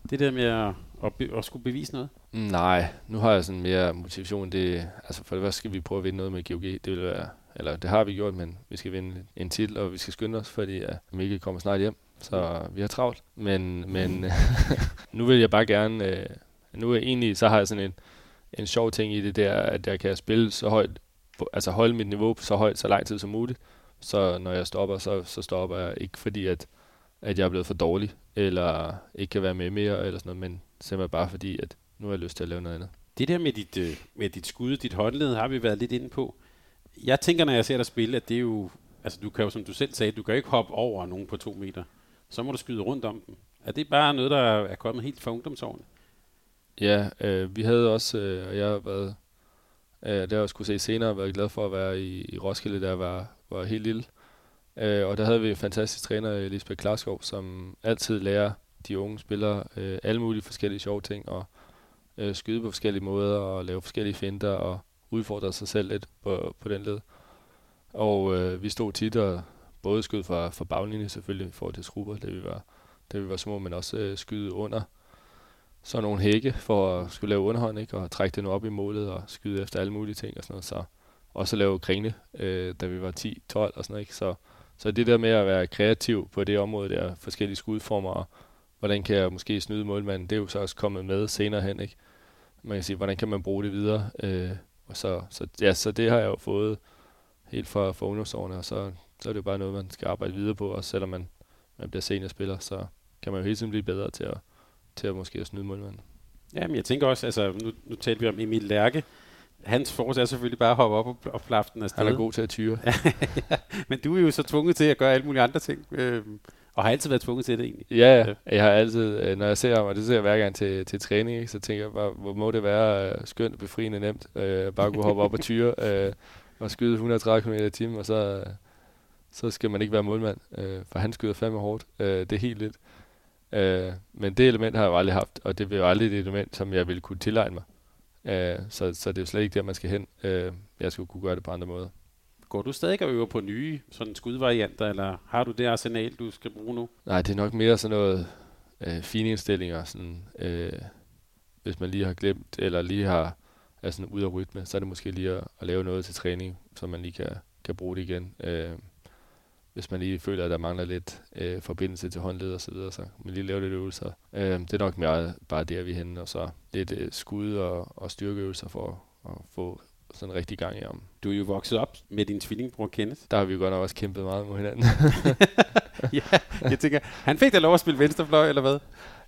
Det der med at, at, be, at skulle bevise noget? Mm, nej, nu har jeg sådan mere motivation. Det, altså for det første skal vi prøve at vinde noget med GOG. Det vil være, eller det har vi gjort, men vi skal vinde en titel, og vi skal skynde os, fordi ja, Mikkel kommer snart hjem. Så vi har travlt. Men, men [LAUGHS] nu vil jeg bare gerne... Øh, nu er egentlig, så har jeg sådan en, en sjov ting i det der, at jeg kan spille så højt altså holde mit niveau så højt så lang tid som muligt. Så når jeg stopper, så, så stopper jeg ikke fordi, at, at jeg er blevet for dårlig, eller ikke kan være med mere, eller sådan noget, men simpelthen bare fordi, at nu har jeg lyst til at lave noget andet. Det der med dit, øh, med dit skud, dit håndled, har vi været lidt inde på. Jeg tænker, når jeg ser dig spille, at det er jo, altså du kan jo, som du selv sagde, du kan ikke hoppe over nogen på to meter. Så må du skyde rundt om dem. Er det bare noget, der er kommet helt fra ungdomsårene? Ja, øh, vi havde også, øh, og jeg har været Øh, det har jeg skulle se senere, været glad for at være i, i Roskilde, der var, var helt lille. Øh, og der havde vi en fantastisk træner, Lisbeth Klarskov, som altid lærer de unge spillere øh, alle mulige forskellige sjove ting, og øh, skyde på forskellige måder, og lave forskellige finder, og udfordre sig selv lidt på, på den led. Og øh, vi stod tit og både skød fra, fra baglinjen selvfølgelig i forhold til skruber, da vi var, da vi var små, men også øh, skyde under så nogle hække for at skulle lave underhånd, ikke? og trække den op i målet og skyde efter alle mulige ting og sådan noget. Så også lave grine, øh, da vi var 10-12 og sådan noget. Ikke? Så, så det der med at være kreativ på det område der, forskellige skudformer, og hvordan kan jeg måske snyde målmanden, det er jo så også kommet med senere hen. Ikke? Man kan sige, hvordan kan man bruge det videre? Øh, og så, så, ja, så det har jeg jo fået helt fra, fra ungdomsårene, og så, så er det jo bare noget, man skal arbejde videre på, også selvom man, man bliver seniorspiller, så kan man jo hele tiden blive bedre til at, til at måske at snyde målmanden. Ja, men jeg tænker også, altså nu, nu talte vi om Emil Lærke. Hans force er selvfølgelig bare at hoppe op og, og plafte den afsted. Han er god til at tyre. [LAUGHS] ja, men du er jo så tvunget til at gøre alle mulige andre ting. Øh, og har altid været tvunget til det egentlig. Ja, ja. jeg har altid, øh, når jeg ser ham, og det ser jeg hver gang til, til træning, ikke, så tænker jeg bare, hvor må det være uh, skønt, befriende, nemt. Uh, bare kunne hoppe op og tyre uh, [LAUGHS] og skyde 130 km i timen, og så, uh, så skal man ikke være målmand, uh, for han skyder fandme hårdt. Uh, det er helt lidt. Øh, men det element har jeg jo aldrig haft, og det jo aldrig et element, som jeg ville kunne tilegne mig. Øh, så, så det er jo slet ikke der, man skal hen. Øh, jeg skulle kunne gøre det på andre måder. går du stadig og øver på nye sådan skudvarianter, eller har du det arsenal, du skal bruge nu? Nej, det er nok mere sådan noget øh, fine indstillinger. Sådan, øh, hvis man lige har glemt, eller lige har er sådan ud af rytme, så er det måske lige at, at lave noget til træning, så man lige kan, kan bruge det igen. Øh, hvis man lige føler, at der mangler lidt øh, forbindelse til håndled og så videre, så kan man lige lave lidt øvelser. Øh, det er nok mere bare der, vi er henne, og så lidt øh, skud og, og styrkeøvelser for at få sådan rigtig gang i ham. Du er jo vokset op med din tvillingbror Kenneth. Der har vi jo godt nok også kæmpet meget mod hinanden. [LAUGHS] ja, jeg tænker, han fik da lov at spille venstrefløj, eller hvad?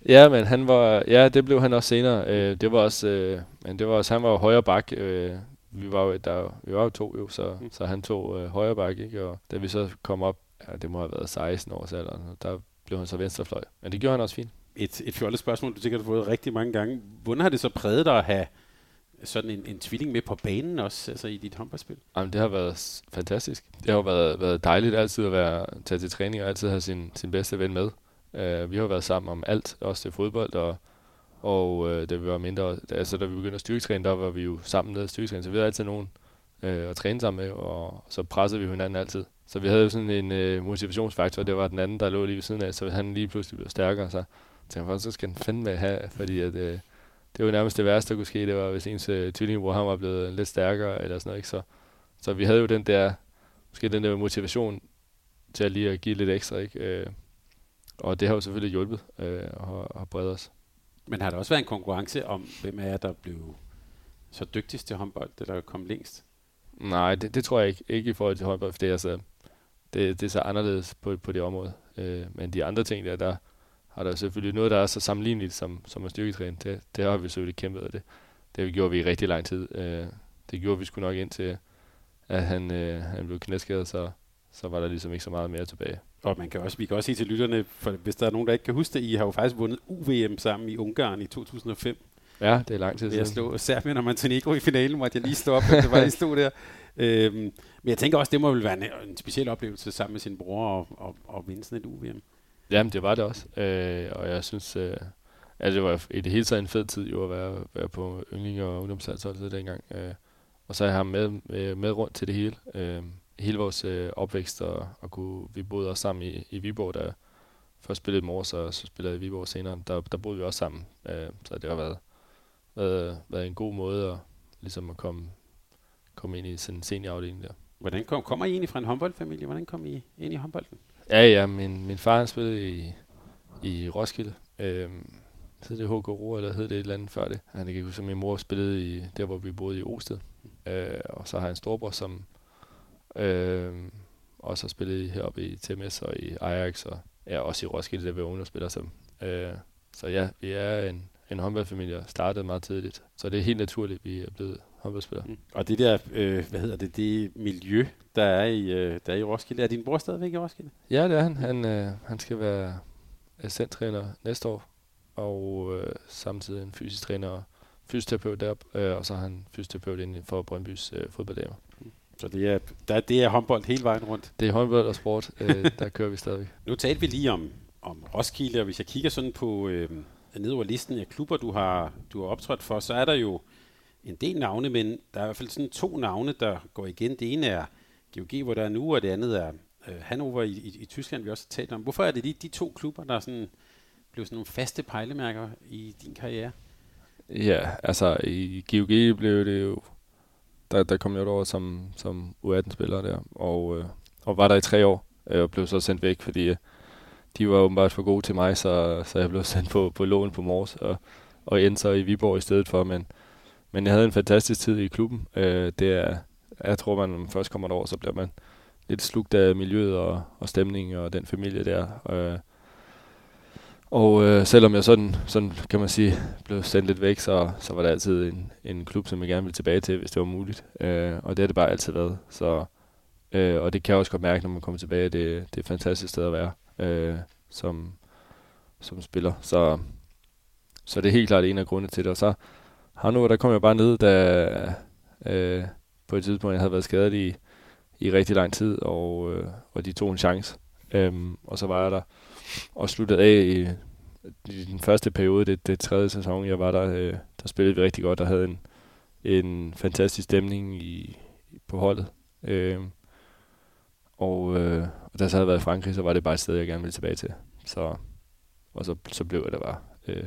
Ja, men han var, ja, det blev han også senere. Øh, det var også, øh, men det var også, han var højre bak. Øh, vi var jo, der, vi var jo to jo, så, mm. så han tog øh, højre bak, ikke? Og da vi så kom op, ja, det må have været 16 års alder, der blev han så venstrefløj. Men det gjorde han også fint. Et, et fjollet spørgsmål, du sikkert har fået rigtig mange gange. Hvordan har det så præget dig at have sådan en, en tvilling med på banen også, altså i dit håndboldspil? Jamen, det har været fantastisk. Det har jo været, været dejligt altid at være, tage til træning og altid have sin, sin bedste ven med. Uh, vi har været sammen om alt, også til fodbold, og, og øh, da vi var mindre, altså da vi begyndte at styrketræne, der var vi jo sammen med styrketræne, så vi havde altid nogen øh, at træne sammen med, og så pressede vi hinanden altid. Så vi havde jo sådan en øh, motivationsfaktor, det var den anden, der lå lige ved siden af, så han lige pludselig blev stærkere, så tænkte jeg, så skal han fandme have, fordi at, øh, det var nærmest det værste, der kunne ske, det var, hvis ens øh, tvillingbror han var blevet lidt stærkere, eller sådan noget, ikke? Så, så vi havde jo den der, måske den der motivation til at lige at give lidt ekstra, ikke? Øh, og det har jo selvfølgelig hjulpet øh, at, at brede os. Men har der også været en konkurrence om, hvem er der blev så dygtigst til håndbold, eller kom længst? Nej, det, det tror jeg ikke. Ikke i forhold til håndbold, for det er, så, det, det er så anderledes på, på det område. Øh, men de andre ting der, der har der selvfølgelig noget, der er så sammenligneligt som, som at styrketræne. Det, det har vi selvfølgelig kæmpet af det. Det gjorde vi i rigtig lang tid. Øh, det gjorde vi sgu nok indtil, at han, øh, han blev knæskadet, så, så var der ligesom ikke så meget mere tilbage. Og man kan også, vi kan også sige til lytterne, for hvis der er nogen, der ikke kan huske det, I har jo faktisk vundet UVM sammen i Ungarn i 2005. Ja, det er lang tid siden. Jeg slog Serbien og Montenegro i finalen, måtte jeg lige stå op, det var, I stod der. Øhm, men jeg tænker også, det må vel være en, en speciel oplevelse sammen med sin bror og, og, og vinde sådan et UVM. Jamen, det var det også. Øh, og jeg synes, øh, at det var i det hele taget en fed tid jo at være, være på yndling- og ungdomslandsholdet dengang. Øh, og så er jeg ham med, med, med rundt til det hele. Øh, hele vores øh, opvækst, og, og kunne, vi boede også sammen i, i Viborg, der først spillede i Mors, og så spillede i Viborg senere. Der, der boede vi også sammen, øh, så det har været, været, været en god måde at, ligesom at komme, komme ind i sådan en seniorafdeling der. Hvordan kom, kommer I egentlig fra en håndboldfamilie? Hvordan kom I ind i håndbolden? Ja, ja, min, min far han spillede i, i Roskilde. Øh, hed det HK Roer, eller hed det et eller andet før det? Han kan ikke huske, min mor spillede i, der, hvor vi boede i Osted. Øh, og så har jeg en storbror, som Øh, og så spillet heroppe i TMS og i Ajax, og ja, også i Roskilde, der vi ungdomsspiller som. Øh, så ja, vi er en, en håndboldfamilie, og startede meget tidligt. Så det er helt naturligt, at vi er blevet håndboldspillere. Mm. Og det der, øh, hvad hedder det, det miljø, der er i, øh, der er i Roskilde, er din bror stadigvæk i Roskilde? Ja, det er han. Han, øh, han skal være assistenttræner næste år, og øh, samtidig en fysisk træner og fysioterapeut deroppe, øh, og så har han fysioterapeut inden for Brøndbys øh, fodbolddamer. Så det er, der, det er håndbold hele vejen rundt. Det er håndbold og sport, øh, [LAUGHS] der kører vi stadig. Nu talte vi lige om, om Roskilde, og hvis jeg kigger sådan på øh, ned over listen af klubber, du har, du har optrådt for, så er der jo en del navne, men der er i hvert fald sådan to navne, der går igen. Det ene er GOG, hvor der er nu, og det andet er øh, Hannover i, i, i Tyskland, vi også har talt om. Hvorfor er det lige de to klubber, der er sådan, blev sådan nogle faste pejlemærker i din karriere? Ja, altså i GOG blev det jo der, der kom jeg over som, som U18-spiller der, og, øh, og var der i tre år, øh, og blev så sendt væk, fordi øh, de var åbenbart for gode til mig, så, så jeg blev [LAUGHS] sendt på, på lån på Mors, og, og endte så i Viborg i stedet for, men, men jeg havde en fantastisk tid i klubben. Øh, det er, jeg tror, man, når man først kommer derover, så bliver man lidt slugt af miljøet og, og stemningen og den familie der. Øh, og øh, selvom jeg sådan, sådan, kan man sige, blev sendt lidt væk, så, så var det altid en, en klub, som jeg gerne ville tilbage til, hvis det var muligt. Øh, og det har det bare altid været. Så, øh, og det kan jeg også godt mærke, når man kommer tilbage. Det, det er et fantastisk sted at være øh, som, som spiller. Så, så det er helt klart en af grundene til det. Og så har nu, der kom jeg bare ned, da øh, på et tidspunkt, jeg havde været skadet i, i rigtig lang tid, og, øh, og de tog en chance. Øh, og så var jeg der og sluttede af i, i den første periode, det, det tredje sæson, jeg var der, øh, der spillede vi rigtig godt og havde en, en fantastisk stemning i, på holdet. Øh, Og, øh, og da jeg så havde været i Frankrig, så var det bare et sted, jeg gerne ville tilbage til. Så, og så, så blev det bare øh,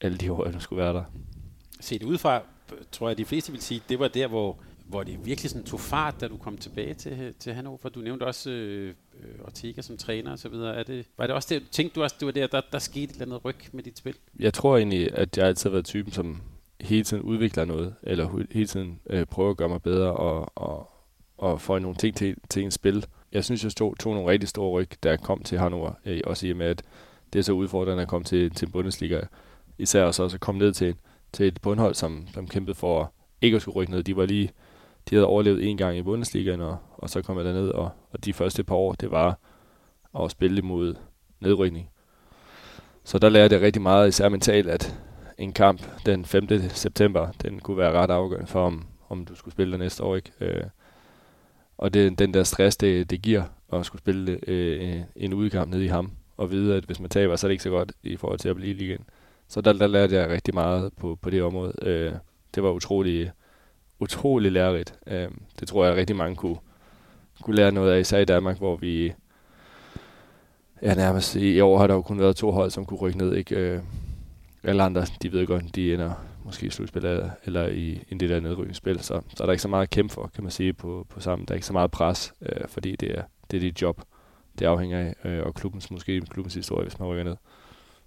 alle de år, jeg skulle være der. Set udefra, tror jeg, de fleste vil sige, det var der, hvor, hvor det virkelig sådan tog fart, da du kom tilbage til, til Hannover. Du nævnte også øh, Ortega som træner og så videre. Er det, var det også det, tænkte du også, det var der, der, der skete et eller andet ryg med dit spil? Jeg tror egentlig, at jeg altid har været typen, som hele tiden udvikler noget, eller hele tiden øh, prøver at gøre mig bedre og, og, og få nogle ting til, til en spil. Jeg synes, jeg tog, tog nogle rigtig store ryg, da jeg kom til Hannover, øh, også i og med, at det er så udfordrende at komme til, til Bundesliga. Især også at komme ned til, til et bundhold, som, som kæmpede for ikke at skulle rykke ned. De var lige, de havde overlevet en gang i Bundesligaen, og, og så kom jeg derned, og, og de første par år, det var at spille imod nedrykning. Så der lærte jeg rigtig meget, især mentalt, at en kamp den 5. september, den kunne være ret afgørende for, om, om du skulle spille der næste år. Ikke? Øh, og det, den der stress, det, det giver at skulle spille øh, en udkamp nede i ham, og vide, at hvis man taber, så er det ikke så godt i forhold til at blive igen. Så der, der lærte jeg rigtig meget på, på det område. Øh, det var utrolig, utrolig lærerigt. Øh, det tror jeg, rigtig mange kunne, kunne lære noget af, især i Danmark, hvor vi ja, nærmest i år har der jo kun været to hold, som kunne rykke ned. Ikke? Øh, alle andre, de ved godt, de ender måske i slutspillet eller i, i det der nedrykningsspil, så, så er der ikke så meget at kæmpe for, kan man sige, på, på sammen. Der er ikke så meget pres, øh, fordi det er, det er dit job, det afhænger af, øh, og klubbens, måske klubbens historie, hvis man rykker ned.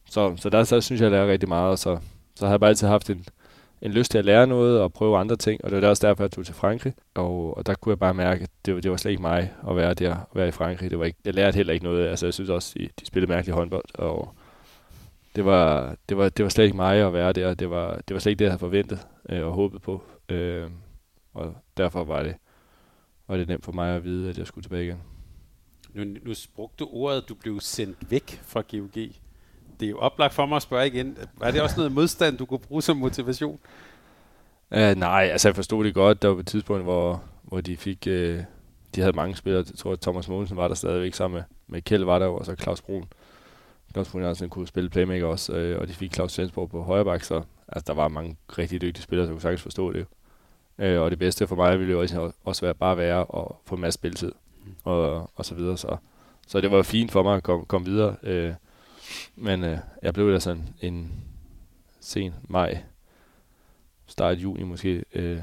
Så, så der så synes jeg, jeg lærer rigtig meget, og så, så har jeg bare altid haft en, en lyst til at lære noget og prøve andre ting, og det var også derfor, jeg tog til Frankrig, og, og der kunne jeg bare mærke, at det, var, det var slet ikke mig at være der, at være i Frankrig. Det var ikke, jeg lærte heller ikke noget, altså jeg synes også, de, de spillede mærkeligt håndbold, og det var, det, var, det var slet ikke mig at være der. Det var, det var slet ikke det, jeg havde forventet øh, og håbet på. Øh, og derfor var det, var det nemt for mig at vide, at jeg skulle tilbage igen. Nu, nu brugte du ordet, du blev sendt væk fra GOG. Det er jo oplagt for mig at spørge igen. Var det også noget modstand, du kunne bruge som motivation? Uh, nej, altså jeg forstod det godt. Der var et tidspunkt, hvor, hvor de fik... Uh, de havde mange spillere. Jeg tror, at Thomas Mogensen var der stadigvæk sammen med, med Kjeld var der og så Claus Brun. Claus Brun Andersen kunne spille playmaker også, øh, og de fik Claus Svensborg på højre bak, så altså, der var mange rigtig dygtige spillere, som kunne sagtens forstå det. Øh, og det bedste for mig ville jo også, også være bare være at få en masse spilletid, og, og så videre. Så, så det var fint for mig at komme, komme videre. Øh, men øh, jeg blev der sådan en sen maj, start juni måske, øh,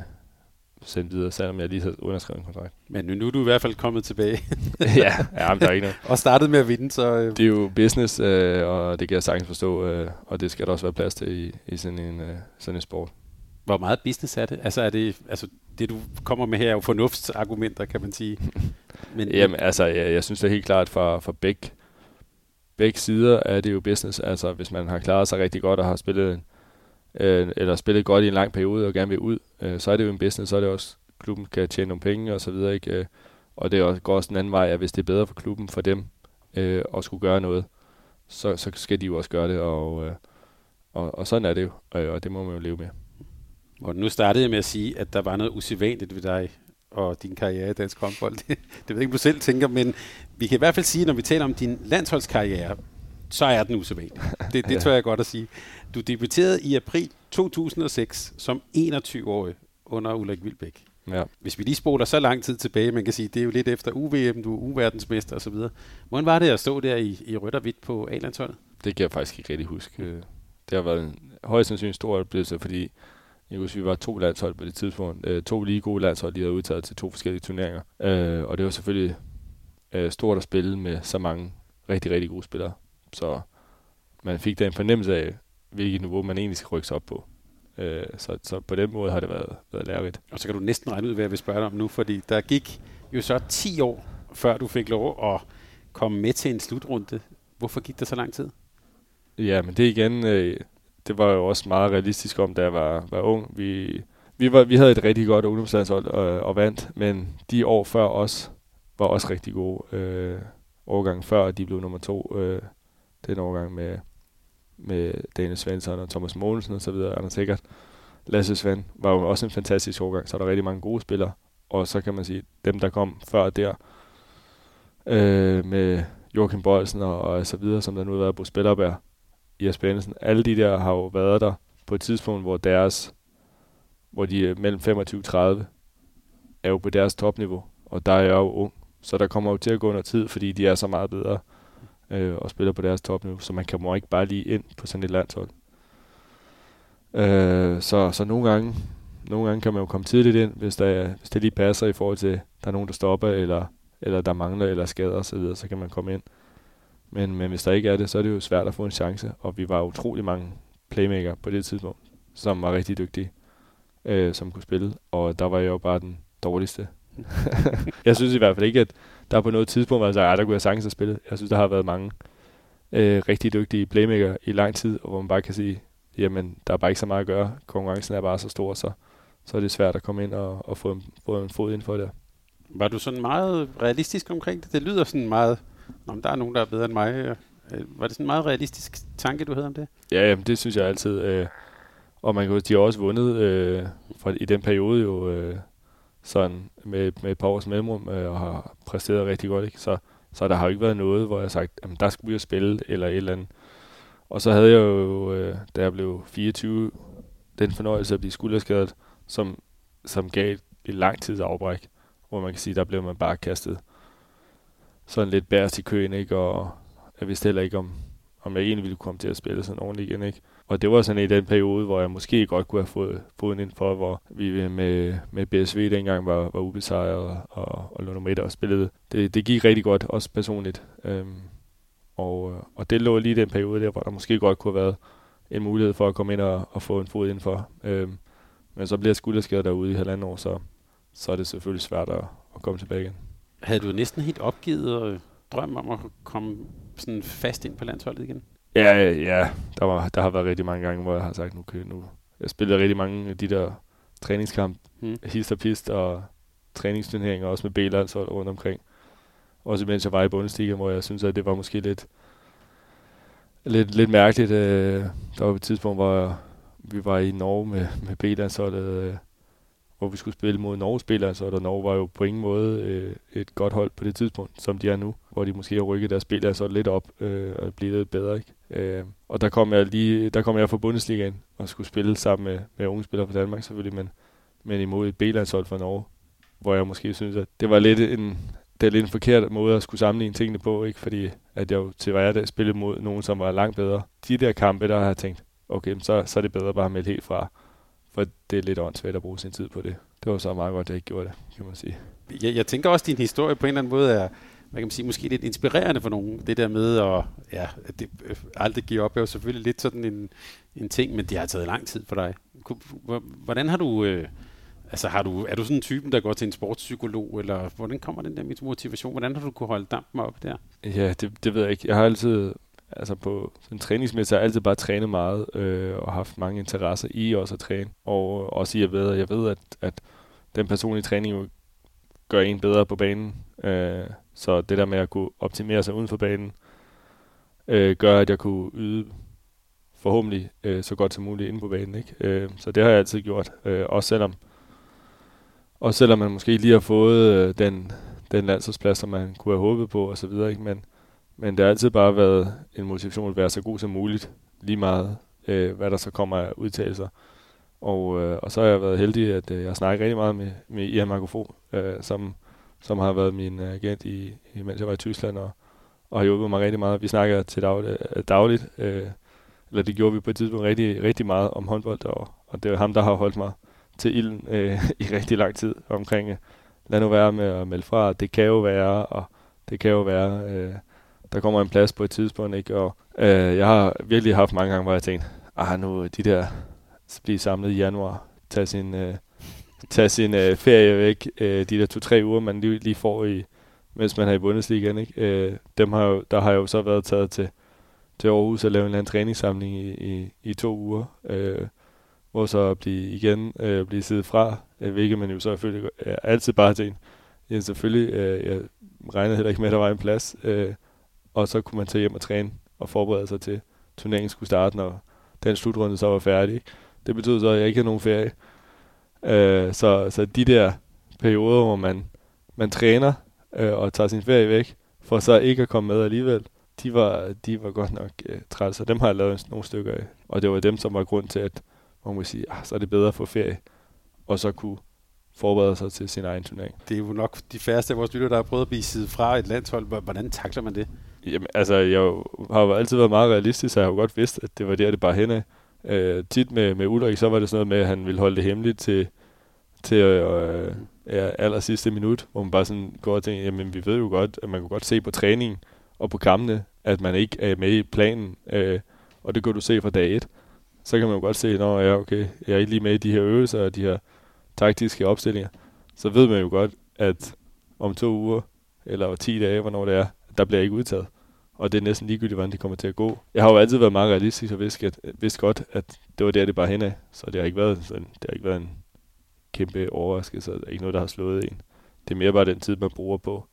sendt videre, selvom jeg lige havde underskrevet en kontrakt. Men nu, nu er du i hvert fald kommet tilbage. [LAUGHS] ja, ja men der er ikke noget. og startet med at vinde, så... Øh. Det er jo business, øh, og det kan jeg sagtens forstå, øh, og det skal der også være plads til i, i sådan, en, øh, sådan en sport. Hvor meget business er det? Altså, er det, altså det, du kommer med her, er jo fornuftsargumenter, kan man sige. [LAUGHS] Men, Jamen, altså, jeg, jeg synes det er helt klart for, for begge, begge sider er det jo business. Altså, hvis man har klaret sig rigtig godt og har spillet en, øh, eller spillet godt i en lang periode og gerne vil ud, øh, så er det jo en business, så er det også, klubben kan tjene nogle penge og så videre, ikke? Øh, og det også, går også en anden vej, at hvis det er bedre for klubben, for dem, øh, at skulle gøre noget, så, så skal de jo også gøre det, og, øh, og, og sådan er det jo, øh, og det må man jo leve med. Og nu startede jeg med at sige, at der var noget usædvanligt ved dig og din karriere i dansk håndbold. Det, [LAUGHS] det ved jeg ikke, du selv tænker, men vi kan i hvert fald sige, når vi taler om din landsholdskarriere, så er den usædvanlig. [LAUGHS] Det, det ja. tør jeg godt at sige. Du debuterede i april 2006 som 21-årig under Ulrik Vilbæk. Ja. Hvis vi lige spoler så lang tid tilbage, man kan sige, det er jo lidt efter UVM, du er uverdensmester osv. Hvordan var det at stå der i, i rødt og hvidt på A-landsholdet? Det kan jeg faktisk ikke rigtig huske. Det har været en højst sandsynlig stor oplevelse, fordi jeg husker, vi var to landshold på det tidspunkt. Øh, to lige gode landshold, de havde udtaget til to forskellige turneringer. Øh, og det var selvfølgelig øh, stort at spille med så mange rigtig, rigtig gode spillere. Så man fik da en fornemmelse af, hvilket niveau man egentlig skal rykke sig op på. Øh, så, så på den måde har det været, været lærerigt. Og så kan du næsten regne ud, hvad jeg vil spørge dig om nu, fordi der gik jo så 10 år, før du fik lov at komme med til en slutrunde. Hvorfor gik det så lang tid? Ja, men det igen, øh, det var jo også meget realistisk om, da jeg var, var ung. Vi, vi, var, vi havde et rigtig godt ungdomslandshold og, og vandt, men de år før os var også rigtig gode. Øh, årgang før, de blev nummer to. Øh, den årgang med, med Daniel Svensson og Thomas Mogensen og så videre, Anders Sikkert. Lasse Svend var jo også en fantastisk årgang, så er der rigtig mange gode spillere. Og så kan man sige, dem der kom før der, øh, med Joachim Bøjelsen og, og så videre, som der nu har været på Spillerberg, Jesper Jensen, alle de der har jo været der på et tidspunkt, hvor deres, hvor de er mellem 25 og 30, er jo på deres topniveau, og der er jeg jo ung. så der kommer jo til at gå noget tid, fordi de er så meget bedre øh, og spiller på deres topniveau, så man kan må ikke bare lige ind på sådan et landshold. Øh, så, så nogle gange, nogle gange kan man jo komme tidligt ind, hvis, der, hvis det lige passer i forhold til, der er nogen, der stopper, eller, eller der mangler, eller skader osv., så, så kan man komme ind. Men, men hvis der ikke er det, så er det jo svært at få en chance, og vi var utrolig mange playmaker på det tidspunkt, som var rigtig dygtige, øh, som kunne spille, og der var jeg jo bare den dårligste. [LAUGHS] jeg synes i hvert fald ikke, at der på noget tidspunkt var sagt, at der kunne jeg sagtens have spillet. Jeg synes, der har været mange øh, rigtig dygtige playmaker i lang tid, hvor man bare kan sige, jamen, der er bare ikke så meget at gøre. Konkurrencen er bare så stor, så, så er det svært at komme ind og, og få, en, få en fod ind for det. Var du sådan meget realistisk omkring det? Det lyder sådan meget, men der er nogen, der er bedre end mig. Øh, var det sådan en meget realistisk tanke, du havde om det? Ja, jamen, det synes jeg altid. Øh, og man kan, de har også vundet øh, fra, i den periode jo øh, sådan med, med et par års mellemrum øh, og har præsteret rigtig godt. Ikke? Så, så der har jo ikke været noget, hvor jeg har sagt, jamen, der skulle vi jo spille eller et eller andet. Og så havde jeg jo, øh, da jeg blev 24, den fornøjelse at blive skulderskadet, som, som gav et, et hvor man kan sige, der blev man bare kastet sådan lidt bærest i køen, ikke? og jeg vidste heller ikke, om, om jeg egentlig ville komme til at spille sådan ordentligt igen. Ikke? Og det var sådan i den periode, hvor jeg måske godt kunne have fået foden ind for, hvor vi med, med BSV dengang var, var ubesejret og, og, og lå nummer og spillede. Det, det gik rigtig godt, også personligt. Øhm, og, og det lå lige i den periode der, hvor der måske godt kunne have været en mulighed for at komme ind og, og få en fod indenfor. Øhm, men så bliver skulderskadet derude i halvandet år, så, så er det selvfølgelig svært at, at komme tilbage igen. Havde du næsten helt opgivet og drøm om at komme sådan fast ind på landsholdet igen? Ja, ja. Der, var, der har været rigtig mange gange, hvor jeg har sagt, nu, okay, nu jeg spillede rigtig mange af de der træningskamp, hmm. hist og pist og træningsturneringer, også med B-landshold rundt omkring. Også mens jeg var i Bundesliga, hvor jeg synes, at det var måske lidt, lidt, lidt mærkeligt. Øh, der var et tidspunkt, hvor vi var i Norge med, med B-landsholdet, øh, hvor vi skulle spille mod Norge-spillere, så der Norge var jo på ingen måde øh, et godt hold på det tidspunkt, som de er nu, hvor de måske har rykket deres så lidt op øh, og blive lidt bedre. Ikke? Øh, og der kom jeg lige, der kom jeg fra Bundesligaen og skulle spille sammen med, med unge spillere fra Danmark selvfølgelig, men, men imod et B-landshold fra Norge, hvor jeg måske synes, at det var lidt en, det er lidt en forkert måde at skulle sammenligne tingene på, ikke? fordi at jeg jo til hverdag spillede mod nogen, som var langt bedre. De der kampe, der har jeg tænkt, okay, så, så er det bedre bare at melde helt fra, for det er lidt åndssvagt at bruge sin tid på det. Det var så meget godt, at jeg ikke gjorde det, kan man sige. Jeg, jeg tænker også, at din historie på en eller anden måde er, man kan sige, måske lidt inspirerende for nogen. Det der med at, ja, at det øh, aldrig give op er jo selvfølgelig lidt sådan en, en ting, men det har taget lang tid for dig. Hvordan har du, øh, altså har du, er du sådan en typen, der går til en sportspsykolog, eller hvordan kommer den der motivation? Hvordan har du kunne holde dampen op der? Ja, det, det ved jeg ikke. Jeg har altid, altså på sådan træningsmæssigt, har jeg altid bare trænet meget, øh, og haft mange interesser i også at træne, og øh, også i at ved, jeg ved, at, at den personlige træning jo gør en bedre på banen. Øh, så det der med at kunne optimere sig uden for banen, øh, gør, at jeg kunne yde forhåbentlig øh, så godt som muligt inde på banen. Ikke? Øh, så det har jeg altid gjort, øh, også selvom også selvom man måske lige har fået øh, den, den landsholdsplads, som man kunne have håbet på osv., ikke? Men, men det har altid bare været en motivation at være så god som muligt, lige meget øh, hvad der så kommer af udtalelser. Og, øh, og så har jeg været heldig, at øh, jeg snakker rigtig meget med, med Ian Markofo, øh, som, som har været min øh, agent, i, i, mens jeg var i Tyskland, og, og har hjulpet mig rigtig meget. Vi snakker til dagligt, øh, dagligt øh, eller det gjorde vi på et tidspunkt rigtig, rigtig meget om håndbold, og, og det er ham, der har holdt mig til ilden øh, [LAUGHS] i rigtig lang tid omkring, øh, lad nu være med at melde fra, det kan jo være, og det kan jo være, øh, der kommer en plads på et tidspunkt, ikke? Og øh, jeg har virkelig haft mange gange, hvor jeg tænkt, ah nu, øh, de der bliver samlet i januar, tage sin, øh, tage sin øh, ferie væk, øh, de der to-tre uger, man lige, lige får i, mens man er i Bundesligaen, ikke? Øh, dem har jo, der har jo så været taget til, til Aarhus og lave en eller anden træningssamling i, i, i to uger, øh, hvor så blive igen øh, blive siddet fra, øh, hvilket man jo så selvfølgelig øh, altid bare til en. Ja, selvfølgelig, øh, jeg regnede heller ikke med, at der var en plads, øh, og så kunne man tage hjem og træne og forberede sig til, turneringen skulle starte, når den slutrunde så var færdig. Det betød så, at jeg ikke havde nogen ferie. Øh, så, så de der perioder, hvor man, man træner øh, og tager sin ferie væk, for så ikke at komme med alligevel, de var, de var godt nok øh, trætte, så dem har jeg lavet nogle stykker af. Og det var dem, som var grund til, at man må sige, ah, så er det bedre at få ferie, og så kunne forberede sig til sin egen turnering. Det er jo nok de færreste af vores lytter, der har prøvet at blive siddet fra et landshold. Hvordan takler man det? Jamen, altså, jeg har jo altid været meget realistisk, så jeg har jo godt vidst, at det var der, det bare henad. Øh, tit med, med Ulrik, så var det sådan noget med, at han ville holde det hemmeligt til, til øh, øh ja, aller sidste minut, hvor man bare sådan går og tænker, jamen vi ved jo godt, at man kan godt se på træningen og på kampene, at man ikke er med i planen, øh, og det kan du se fra dag 1. Så kan man jo godt se, at ja, okay, jeg er ikke lige med i de her øvelser og de her taktiske opstillinger. Så ved man jo godt, at om to uger, eller 10 dage, hvornår det er, der bliver ikke udtaget. Og det er næsten ligegyldigt, hvordan det kommer til at gå. Jeg har jo altid været meget realistisk og vidst, at, vidst godt, at det var der, det bare henad. Så det har ikke været, sådan, det har ikke været en kæmpe overraskelse. Det er ikke noget, der har slået en. Det er mere bare den tid, man bruger på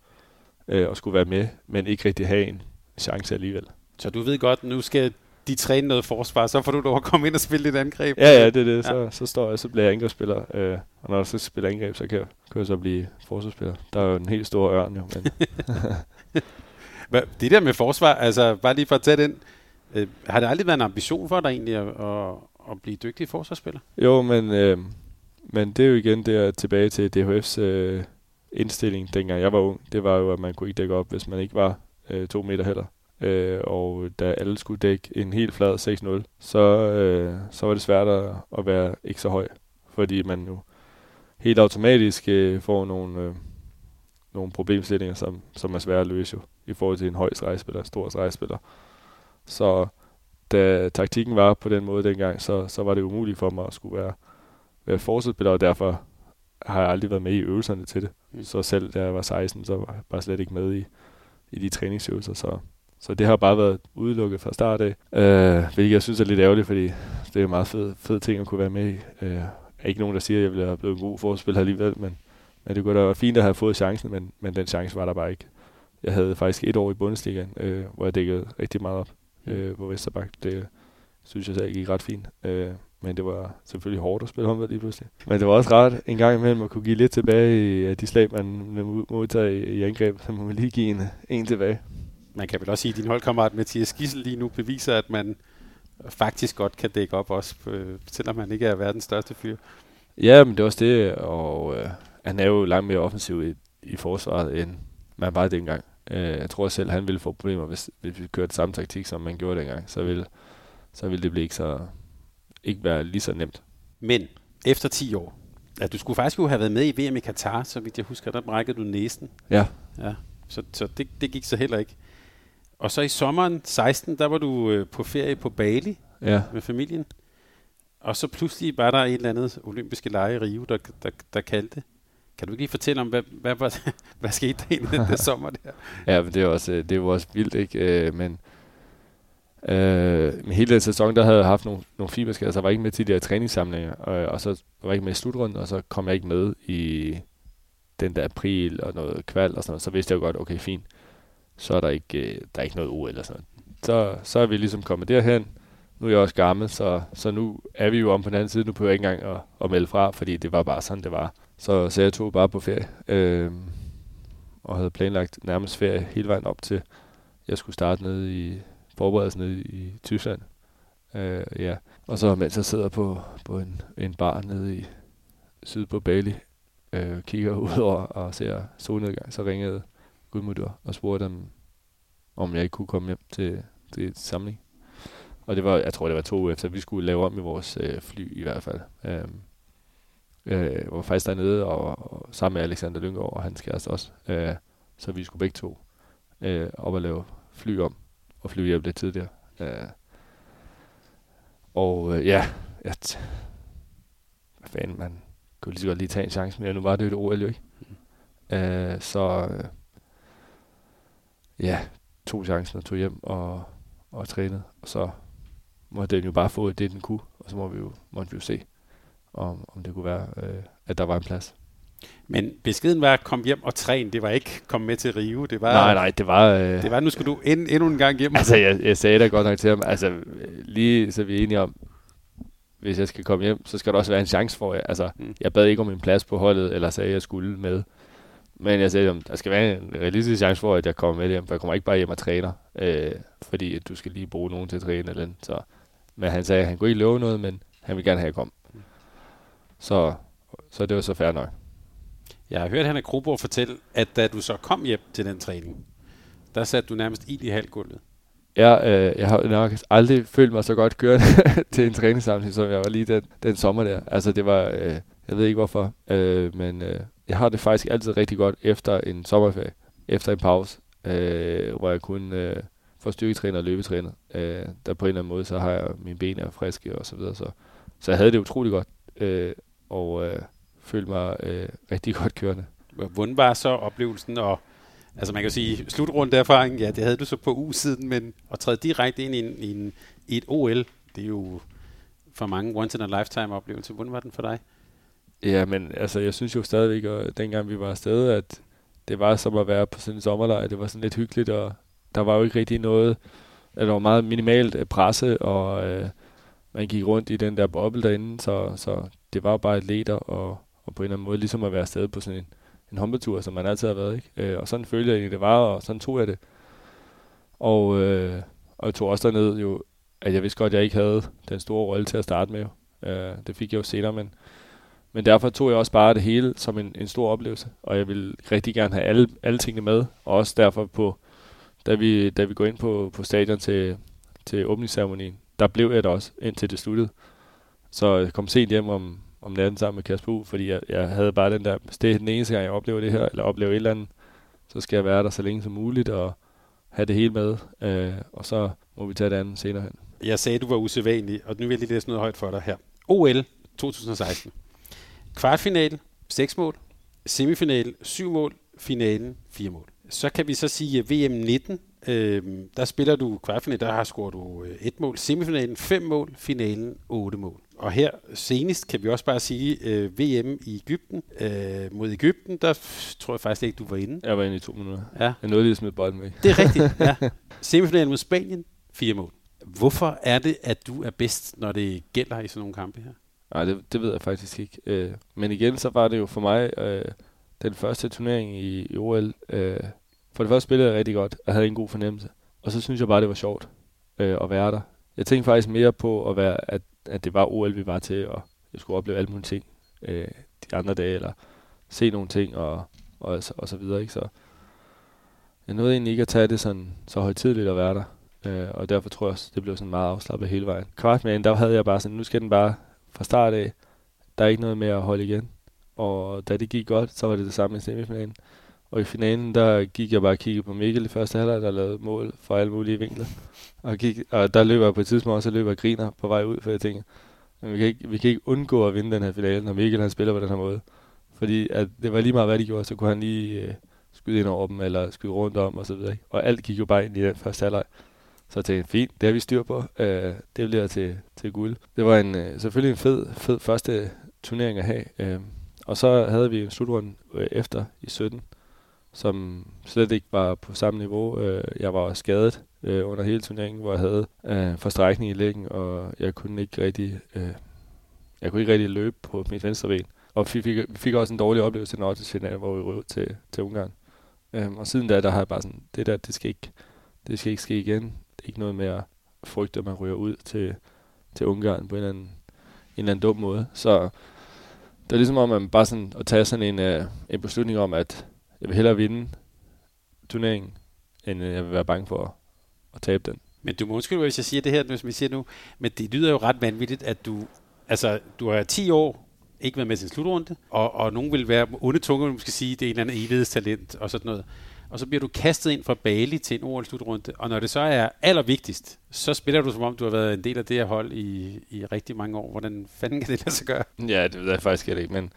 øh, at skulle være med, men ikke rigtig have en chance alligevel. Så du ved godt, nu skal de træne noget forsvar, så får du lov at komme ind og spille lidt angreb. Ja, ja, det er det. Ja. Så, så står jeg, så bliver jeg angrebsspiller. Øh, og når jeg så spiller angreb, så kan jeg, kan jeg så blive forsvarsspiller. Der er jo en helt stor ørn, jo. Men [LAUGHS] det der med forsvar, altså bare lige for at tage den, øh, har det aldrig været en ambition for dig egentlig at, at, at blive dygtig forsvarsspiller? Jo, men, øh, men det er jo igen der tilbage til DHF's øh, indstilling, dengang jeg var ung. Det var jo, at man kunne ikke dække op, hvis man ikke var øh, to meter heller. Øh, og da alle skulle dække en helt flad 6-0, så, øh, så var det svært at, at være ikke så høj. Fordi man jo helt automatisk øh, får nogle, øh, nogle problemstillinger, som, som er svære at løse jo i forhold til en høj stregspiller, stor stregspiller. Så da taktikken var på den måde dengang, så, så var det umuligt for mig at skulle være, være forsvarsspiller, og derfor har jeg aldrig været med i øvelserne til det. Mm. Så selv da jeg var 16, så var jeg bare slet ikke med i, i de træningsøvelser. Så, så det har bare været udelukket fra start af, øh, hvilket jeg synes er lidt ærgerligt, fordi det er jo meget fed, fed ting at kunne være med i. Øh, er ikke nogen, der siger, at jeg ville have blevet en god forspiller alligevel, men, men det kunne da være fint at have fået chancen, men, men den chance var der bare ikke. Jeg havde faktisk et år i Bundesligaen, øh, hvor jeg dækkede rigtig meget op mm. øh, på Vesterbak. Det synes jeg selv gik ret fint. Øh, men det var selvfølgelig hårdt at spille håndbold lige pludselig. Men det var også rart en gang imellem at kunne give lidt tilbage i de slag, man modtager i, i angreb, så man lige give en, en tilbage. Man kan vel også sige, at din holdkammerat Mathias Gissel lige nu beviser, at man faktisk godt kan dække op også, øh, selvom man ikke er verdens største fyr. Ja, men det er også det, og øh, han er jo langt mere offensiv i, i forsvaret, end man var dengang. Øh, jeg tror selv, han ville få problemer, hvis, hvis vi kørte samme taktik, som man gjorde dengang. Så ville, så ville det blive ikke, så, ikke være lige så nemt. Men efter 10 år, ja, du skulle faktisk jo have været med i VM i Katar, så vidt jeg husker, der brækkede du næsen. Ja. ja så så det, det gik så heller ikke. Og så i sommeren 16, der var du øh, på ferie på Bali ja. med familien. Og så pludselig var der et eller andet olympiske lege i Rio, der, der, der kaldte. Kan du ikke lige fortælle om, hvad, hvad, hvad, [LAUGHS] hvad skete der i den [LAUGHS] sommer der? Ja, men det er, også, det er jo også vildt, ikke? Øh, men øh, med hele den sæson, der havde jeg haft nogle, nogle fiberskader, så jeg var ikke med til de her træningssamlinger, og, og så var jeg ikke med i slutrunden, og så kom jeg ikke med i den der april og noget kval og sådan noget, så vidste jeg jo godt, okay, fint, så er der ikke, øh, der er ikke noget OL eller sådan Så, så er vi ligesom kommet derhen, nu er jeg også gammel, så, så nu er vi jo om på den anden side, nu prøver jeg ikke engang at, at melde fra, fordi det var bare sådan, det var. Så, så jeg tog bare på ferie, øh, og havde planlagt nærmest ferie hele vejen op til, jeg skulle starte nede i forberedelsen nede i Tyskland. Øh, ja. Og så mens jeg sidder på, på en, en bar nede i syd på Bali, øh, kigger [LAUGHS] ud over og ser solnedgang, så ringede Gudmundur og spurgte dem, om jeg ikke kunne komme hjem til, til et samling. Og det var, jeg tror det var to uger efter, vi skulle lave om i vores øh, fly i hvert fald. Øh, øh, var faktisk dernede og, og sammen med Alexander Lyngård og hans kæreste også. Øh, så vi skulle begge to øh, op og lave fly om og flyve hjem lidt tidligere. Øh, og øh, ja, at, hvad fanden, man kunne lige så godt lige tage en chance, men nu var det jo et OL jo ikke. Mm. Øh, så øh, ja, tog chancen og tog hjem og, og trænede, og så måtte den jo bare få det, den kunne, og så må vi jo, måtte vi jo se, om, om det kunne være, øh, at der var en plads. Men beskeden var, kom hjem og træn. Det var ikke kom med til Rio. Det var, nej, nej, det var... Øh, det var, nu skal du end, endnu en gang hjem. [LAUGHS] Altså, jeg, jeg sagde da godt nok til ham, altså, lige så vi er enige om, hvis jeg skal komme hjem, så skal der også være en chance for. Altså, mm. jeg bad ikke om en plads på holdet, eller sagde, at jeg skulle med. Men jeg sagde, at der skal være en realistisk chance for, at jeg kommer med hjem, for jeg kommer ikke bare hjem og træner, øh, fordi at du skal lige bruge nogen til at træne eller andet. Så, men han sagde, at han kunne ikke love noget, men han vil gerne have, at jeg kom. Så, så det var så fair nok. Jeg har hørt Hanna Kruborg fortælle, at da du så kom hjem til den træning, der satte du nærmest ild i halvgulvet. Ja, øh, jeg har nok aldrig følt mig så godt kørende [LAUGHS] til en træningssamling, som jeg var lige den, den sommer der. Altså det var, øh, jeg ved ikke hvorfor, øh, men øh, jeg har det faktisk altid rigtig godt efter en sommerferie, efter en pause, øh, hvor jeg kunne øh, få styrketræner og løbetræner. Øh, der på en eller anden måde, så har jeg mine ben er friske og så videre. Så, så jeg havde det utrolig godt, øh, og øh, følte mig øh, [LAUGHS] rigtig godt kørende. Hvordan var så oplevelsen, og altså man kan sige, slutrunde erfaring, ja, det havde du så på uge siden, men at træde direkte ind i, en, i, en, i et OL, det er jo for mange once in a lifetime oplevelse. Hvordan var den for dig? Ja, men altså, jeg synes jo stadigvæk, at dengang vi var afsted, at det var som at være på sådan en sommerlejr. Det var sådan lidt hyggeligt, og der var jo ikke rigtig noget, at der var meget minimalt øh, presse, og øh, man gik rundt i den der boble derinde, så, så det var bare et leder, og, og på en eller anden måde ligesom at være afsted på sådan en, en håndbetur, som man altid har været. Ikke? Øh, og sådan følte jeg egentlig, det var, og sådan tog jeg det. Og, øh, og jeg tog også derned jo, at jeg vidste godt, at jeg ikke havde den store rolle til at starte med. Øh, det fik jeg jo senere, men, men derfor tog jeg også bare det hele som en, en stor oplevelse, og jeg vil rigtig gerne have alle, alle tingene med, og også derfor på, da vi, da vi går ind på, på stadion til, til åbningsceremonien, der blev jeg der også, indtil det sluttede. Så jeg kom sent hjem om, om natten sammen med Kasper U, fordi jeg, jeg havde bare den der, det er den eneste gang, jeg oplever det her, eller oplever et eller andet, så skal jeg være der så længe som muligt, og have det hele med, øh, og så må vi tage det andet senere hen. Jeg sagde, du var usædvanlig, og nu vil jeg lige læse noget højt for dig her. OL 2016. Kvartfinale, 6 mål. Semifinale, 7 mål. Finalen, 4 mål. Så kan vi så sige VM 19. Øh, der spiller du kvartfinale, der har scoret du øh, et mål. Semifinalen, 5 mål. Finalen, 8 mål. Og her senest kan vi også bare sige, øh, VM i Ægypten øh, mod Ægypten, der tror jeg faktisk ikke, du var inde. Jeg var inde i to minutter. Ja. Jeg nåede lige at smide bolden væk. Det er rigtigt, [LAUGHS] ja. Semifinalen mod Spanien, fire mål. Hvorfor er det, at du er bedst, når det gælder i sådan nogle kampe her? Nej, det, det ved jeg faktisk ikke. Øh, men igen, så var det jo for mig øh, den første turnering i, i OL. Øh, for det første spillede jeg rigtig godt, og havde en god fornemmelse. Og så synes jeg bare, det var sjovt øh, at være der. Jeg tænkte faktisk mere på, at, være, at, at det var OL, vi var til, og jeg skulle opleve alle mulige ting øh, de andre dage, eller se nogle ting, og, og, og så videre. Ikke? Så jeg nåede egentlig ikke at tage det sådan, så højtidligt at være der. Øh, og derfor tror jeg også, det blev sådan meget afslappet hele vejen. Kvartmænd, der havde jeg bare sådan, nu skal den bare fra start af. Der er ikke noget med at holde igen. Og da det gik godt, så var det det samme i semifinalen. Og i finalen, der gik jeg bare og kiggede på Mikkel i første halvleg, der lavede mål fra alle mulige vinkler. Og, gik, og der løber jeg på et tidspunkt også, og løber og griner på vej ud, for jeg tænker, men vi kan, ikke, vi kan ikke undgå at vinde den her finale, når Mikkel han spiller på den her måde. Fordi at det var lige meget, hvad de gjorde, så kunne han lige øh, skyde ind over dem, eller skyde rundt om, og så videre. Og alt gik jo bare ind i den første halvleg. Så jeg tænkte, fint, det har vi styr på. Øh, det bliver til, til guld. Det var en, øh, selvfølgelig en fed, fed første turnering at have. Øh, og så havde vi en slutrunde øh, efter i 17, som slet ikke var på samme niveau. Øh, jeg var skadet øh, under hele turneringen, hvor jeg havde øh, forstrækning i læggen, og jeg kunne ikke rigtig, øh, jeg kunne ikke rigtig løbe på mit venstre ben. Og vi fik, vi fik også en dårlig oplevelse i til hvor vi rød til, til Ungarn. Øh, og siden da, der har jeg bare sådan, det der, det skal ikke, det skal ikke ske igen ikke noget med at frygte, at man ryger ud til, til Ungarn på en eller, anden, en eller anden dum måde. Så det er ligesom om, at man bare sådan at tage sådan en, øh, en beslutning om, at jeg vil hellere vinde turneringen, end jeg vil være bange for at, tabe den. Men du må undskylde, hvis jeg siger det her, som vi siger nu, men det lyder jo ret vanvittigt, at du, altså, du har 10 år ikke været med til en slutrunde, og, og nogen vil være onde tunge, måske sige, det er en eller anden evighedstalent og sådan noget og så bliver du kastet ind fra Bali til en OL-slutrunde, og når det så er allervigtigst, så spiller du som om, du har været en del af det her hold i, i rigtig mange år. Hvordan fanden kan det lade sig gøre? Ja, det ved jeg faktisk ikke, men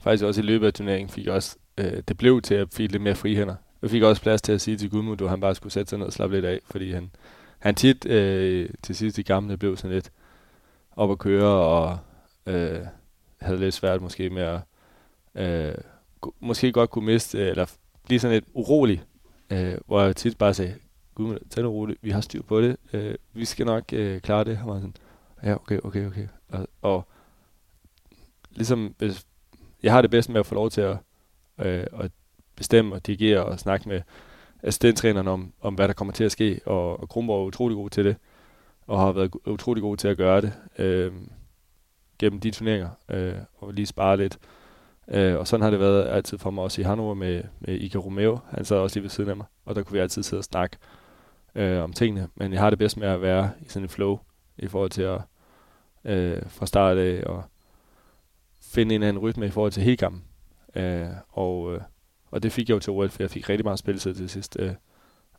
faktisk også i løbet af turneringen fik også, øh, det blev til at fik lidt mere frihænder. Jeg fik også plads til at sige til Gudmund, at han bare skulle sætte sig ned og slappe lidt af, fordi han, han tit øh, til sidst i gamle blev sådan lidt op at køre, og øh, havde lidt svært måske med at øh, måske godt kunne miste, eller blive sådan lidt urolig, øh, hvor jeg tit bare sagde, gud, tag nu roligt, vi har styr på det, øh, vi skal nok øh, klare det. Han var sådan, ja, okay, okay, okay. Og, og ligesom, hvis, jeg har det bedst med at få lov til at, øh, og bestemme og dirigere og snakke med assistenttræneren om, om, hvad der kommer til at ske, og, og Kronborg er utrolig god til det, og har været utrolig god til at gøre det øh, gennem de turneringer, øh, og lige spare lidt Øh, og sådan har det været altid for mig også i Hannover med, med Ika Romeo. Han sad også lige ved siden af mig, og der kunne vi altid sidde og snakke øh, om tingene. Men jeg har det bedst med at være i sådan en flow i forhold til at øh, fra start af og finde en anden rytme i forhold til hele kampen. Øh, og, øh, og det fik jeg jo til OL, for jeg fik rigtig meget spilletid til sidst. Øh,